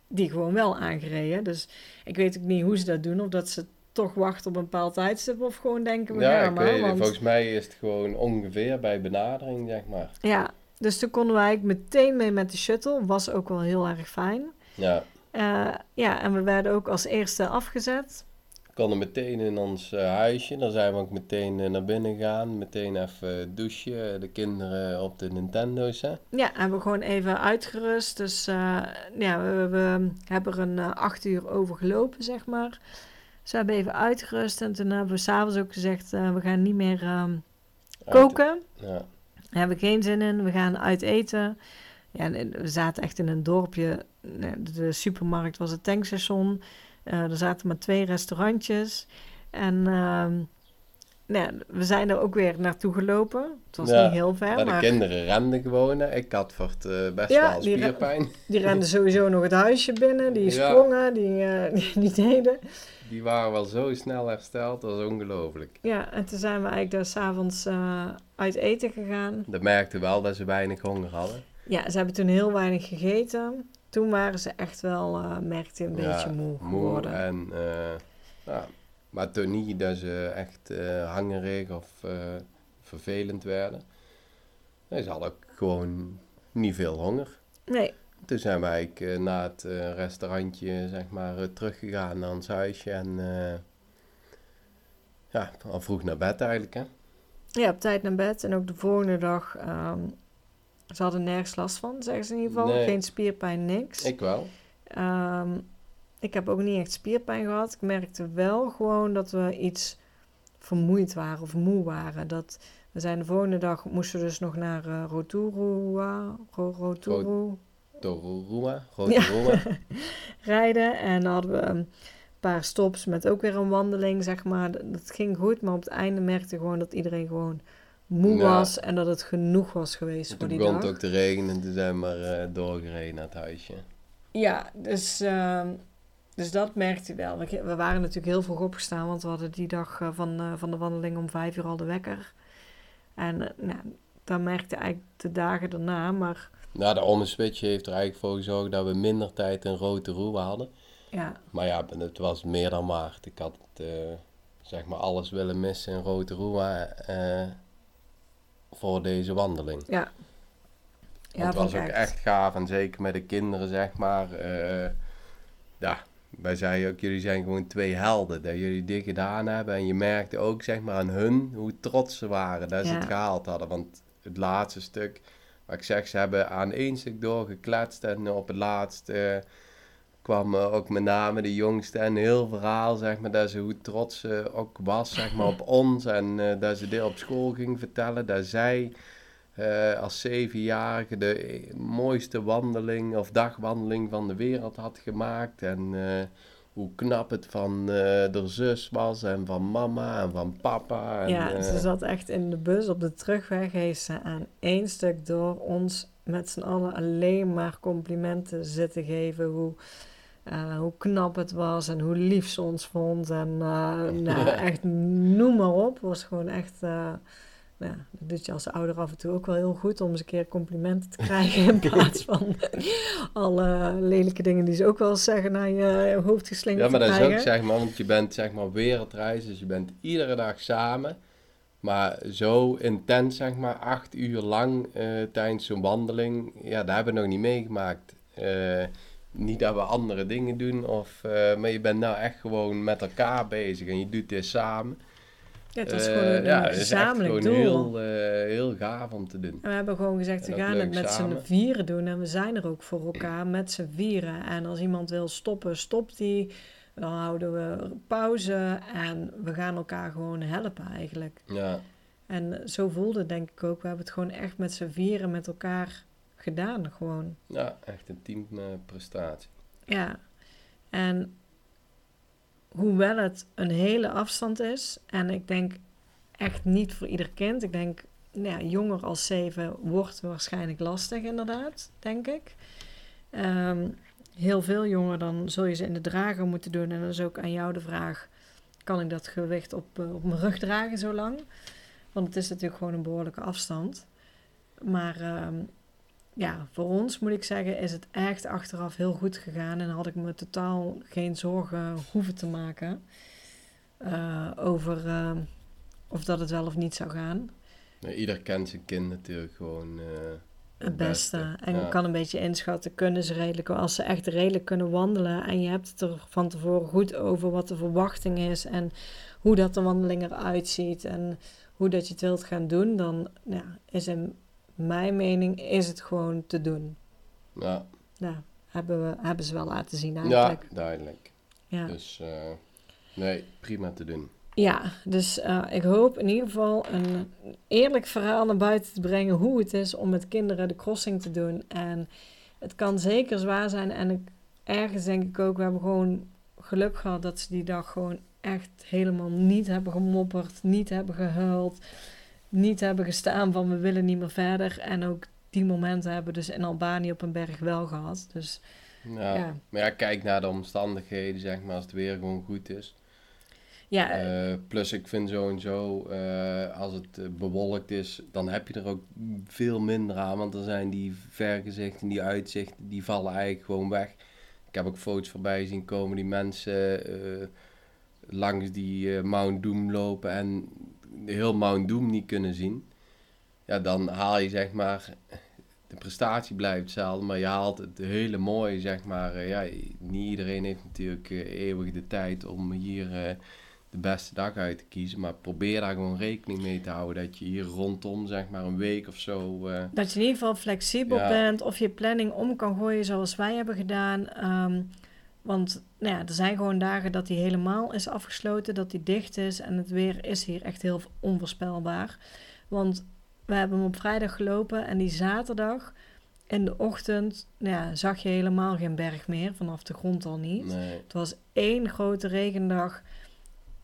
die gewoon wel aangereden. Dus ik weet ook niet hoe ze dat doen. Of dat ze toch wachten op een bepaald tijdstip. Of gewoon denken we ja gaan maar. weet, want- volgens mij is het gewoon ongeveer bij benadering, zeg maar. Ja, dus toen konden we eigenlijk meteen mee met de shuttle. Was ook wel heel erg fijn. Ja, Eh, ja, en we werden ook als eerste afgezet. we konden meteen in ons eh, huisje, dan zijn we ook meteen eh, naar binnen gegaan, meteen even douchen, de kinderen op de Nintendo's, hè. Ja, hebben we gewoon even uitgerust. Dus ja, we, we hebben er een acht uur over gelopen, zeg maar. Dus we hebben even uitgerust. En toen hebben we s'avonds ook gezegd, we gaan niet meer ehm, koken. Ja, Daar hebben we geen zin in. We gaan uit eten. Ja, we zaten echt in een dorpje. De supermarkt was het tankstation. Eh, er zaten maar twee restaurantjes. En ehm, nou we zijn er ook weer naartoe gelopen. Het was Ja, niet heel ver, maar de maar kinderen renden gewoon. Ik had voor het eh, best Ja, wel die spierpijn. die renden [laughs] sowieso nog het huisje binnen. Die sprongen, die, eh, [laughs] die, die deden. Die waren wel zo snel hersteld, dat was ongelooflijk. Ja, en toen zijn we eigenlijk daar s'avonds eh uit eten gegaan. Dat merkte wel dat ze weinig honger hadden. Ja, ze hebben toen heel weinig gegeten. Toen waren ze echt wel, merkte een beetje moe Moe geworden. en, eh, ja, maar toen niet dat ze echt eh hangerig of eh, vervelend werden. Nee, ze hadden ook gewoon niet veel honger. Nee, Toen zijn wij eh, na het restaurantje zeg maar, teruggegaan naar ons huisje en ja, al vroeg naar bed eigenlijk. Hè? ja, op tijd naar bed. En ook de volgende dag, ehm, ze hadden nergens last van, zeggen ze in ieder geval. Nee. Geen spierpijn, niks. Ik wel. Ehm, ik heb ook niet echt spierpijn gehad. Ik merkte wel gewoon dat we iets vermoeid waren of moe waren. Dat, we zijn de volgende dag, moesten we dus nog naar eh Rotorua, Ro- Rotorua [laughs] Ja. Rotorua. rijden. En dan hadden we een paar stops met ook weer een wandeling, zeg maar. Dat ging goed, maar op het einde merkte gewoon dat iedereen gewoon moe Ja. was en dat het genoeg was geweest voor Toen die begon dag. het ook te regenen en toen zijn we maar eh, doorgereden naar het huisje. Ja, dus, ehm, dus dat merkte je wel. We, waren natuurlijk heel vroeg opgestaan, want we hadden die dag eh, van, eh, van de wandeling om vijf uur al de wekker. En uh, nou, dat merkte eigenlijk de dagen daarna, maar Nou, de ommeswitch heeft er eigenlijk voor gezorgd dat we minder tijd in Rotorua hadden. ja, Maar ja, het was meer dan waard. Ik had eh, zeg maar alles willen missen in Rotorua eh voor deze wandeling. ja. Want het was ook echt gaaf en zeker met de kinderen, zeg maar. eh, ja, wij zeiden ook, jullie zijn gewoon twee helden. Dat jullie dit gedaan hebben. En je merkte ook, zeg maar, aan hun hoe trots ze waren dat ze Ja. het gehaald hadden. Want het laatste stuk, wat ik zeg, ze hebben aan één stuk doorgekletst. En op het laatste kwam eh, ook met name de jongste en een heel verhaal, zeg maar, dat ze hoe trots ze ook was, zeg maar, op ons. En eh, dat ze dit op school ging vertellen, dat zij eh, als zevenjarige de mooiste wandeling of dagwandeling van de wereld had gemaakt. En eh, hoe knap het van eh de zus was en van mama en van papa. En, ja, ze zat echt in de bus op de terugweg. Heeft ze aan één stuk door ons met z'n allen alleen maar complimenten zitten geven. Hoe, hoe knap het was en hoe lief ze ons vond. En [laughs] nou, echt noem maar op. Was gewoon echt. Nou, ja, dat doet je als ouder af en toe ook wel heel goed om eens een keer complimenten te krijgen. In plaats van [laughs] alle lelijke dingen die ze ook wel zeggen naar je hoofd geslingerd Ja, maar dat is ook zeg maar, want je bent zeg maar wereldreis, dus je bent iedere dag samen. Maar zo intens zeg maar, acht uur lang eh, tijdens zo'n wandeling, ja, dat hebben we nog niet meegemaakt. Eh, niet dat we andere dingen doen, of, eh, maar je bent nou echt gewoon met elkaar bezig en je doet dit samen. Ja, het was Eh, gewoon een ja, het is echt gewoon doel. heel, eh, heel gaaf om te doen. En we hebben gewoon gezegd, we gaan het met z'n vieren doen. En we zijn er ook voor elkaar met z'n vieren. En als iemand wil stoppen, stopt die. Dan houden we pauze. En we gaan elkaar gewoon helpen eigenlijk. Ja, En zo voelde het denk ik ook. We hebben het gewoon echt met z'n vieren met elkaar gedaan gewoon. ja echt een teamprestatie. Ja. En hoewel het een hele afstand is. En ik denk echt niet voor ieder kind. Ik denk, nou ja, jonger als zeven wordt waarschijnlijk lastig inderdaad, denk ik. Ehm, heel veel jonger, dan zul je ze in de drager moeten doen. En dan is ook aan jou de vraag, kan ik dat gewicht op, eh, op mijn rug dragen zo lang? Want het is natuurlijk gewoon een behoorlijke afstand. Maar ehm, ja, voor ons moet ik zeggen, is het echt achteraf heel goed gegaan. En had ik me totaal geen zorgen hoeven te maken eh, over eh, of dat het wel of niet zou gaan. Nou, ieder kent zijn kind natuurlijk gewoon eh, Het beste. En Ja. kan een beetje inschatten, kunnen ze redelijk, als ze echt redelijk kunnen wandelen. En je hebt het er van tevoren goed over wat de verwachting is. En hoe dat de wandeling eruit ziet. En hoe dat je het wilt gaan doen. Dan ja, is in mijn mening is het gewoon te doen. Ja, Nou, hebben, we, hebben ze wel laten zien ja eigenlijk. duidelijk. Ja, Dus eh, nee, prima te doen. ja dus eh, ik hoop in ieder geval een eerlijk verhaal naar buiten te brengen hoe het is om met kinderen de crossing te doen. En het kan zeker zwaar zijn. En ik, ergens denk ik ook, we hebben gewoon geluk gehad dat ze die dag gewoon echt helemaal niet hebben gemopperd, niet hebben gehuild, niet hebben gestaan van we willen niet meer verder. En ook die momenten hebben we dus in Albanië op een berg wel gehad. Dus Ja. ja, Maar ja, kijk naar de omstandigheden, zeg maar, als het weer gewoon goed is. ja, Eh, plus ik vind sowieso, eh als het eh, bewolkt is, dan heb je er ook veel minder aan. Want dan zijn die vergezichten, die uitzichten, die vallen eigenlijk gewoon weg. Ik heb ook foto's voorbij zien komen die mensen langs die Mount Doom lopen en heel Mount Doom niet kunnen zien. Ja, dan haal je zeg maar, de prestatie blijft hetzelfde, maar je haalt het hele mooie zeg maar. eh, ja, niet iedereen heeft natuurlijk eh, eeuwig de tijd om hier... eh, de beste dag uit te kiezen. Maar probeer daar gewoon rekening mee te houden. Dat je hier rondom zeg maar een week of zo. Dat je in ieder geval flexibel Ja. bent of je planning om kan gooien zoals wij hebben gedaan. Ehm, want nou ja, er zijn gewoon dagen dat die helemaal is afgesloten, dat die dicht is. En het weer is hier echt heel onvoorspelbaar. Want we hebben hem op vrijdag gelopen en die zaterdag in de ochtend nou ja, zag je helemaal geen berg meer, vanaf de grond al niet. nee. Het was één grote regendag.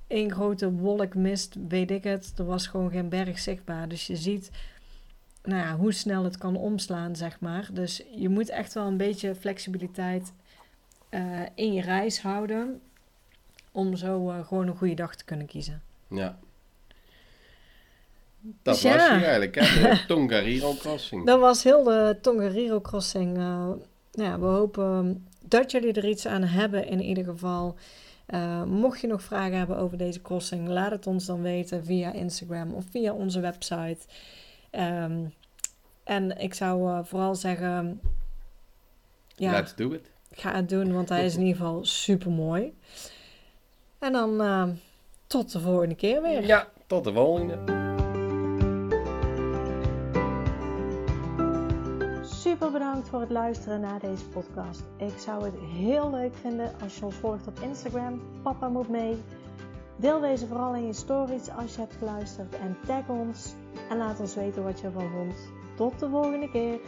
één grote wolk mist, weet ik het. Er was gewoon geen berg zichtbaar. Dus je ziet nou ja, hoe snel het kan omslaan, zeg maar. Dus je moet echt wel een beetje flexibiliteit eh, in je reis houden. Om zo eh, gewoon een goede dag te kunnen kiezen. Ja. Dat Dus was ja. eigenlijk, hè? De [laughs] Tongariro Crossing. Dat was heel de Tongariro Crossing. nou ja, we hopen dat jullie er iets aan hebben in ieder geval. Mocht je nog vragen hebben over deze crossing, laat het ons dan weten via Instagram of via onze website. Ehm, en ik zou vooral zeggen, ja, Let's do it. Ga het doen, want hij is in ieder geval super mooi. En dan eh, tot de volgende keer weer. Ja, tot de volgende. Super bedankt voor het luisteren naar deze podcast. Ik zou het heel leuk vinden als je ons volgt op Instagram. Papa moet mee. Deel deze vooral in je stories als je hebt geluisterd en tag ons. En laat ons weten wat je ervan vond. Tot de volgende keer.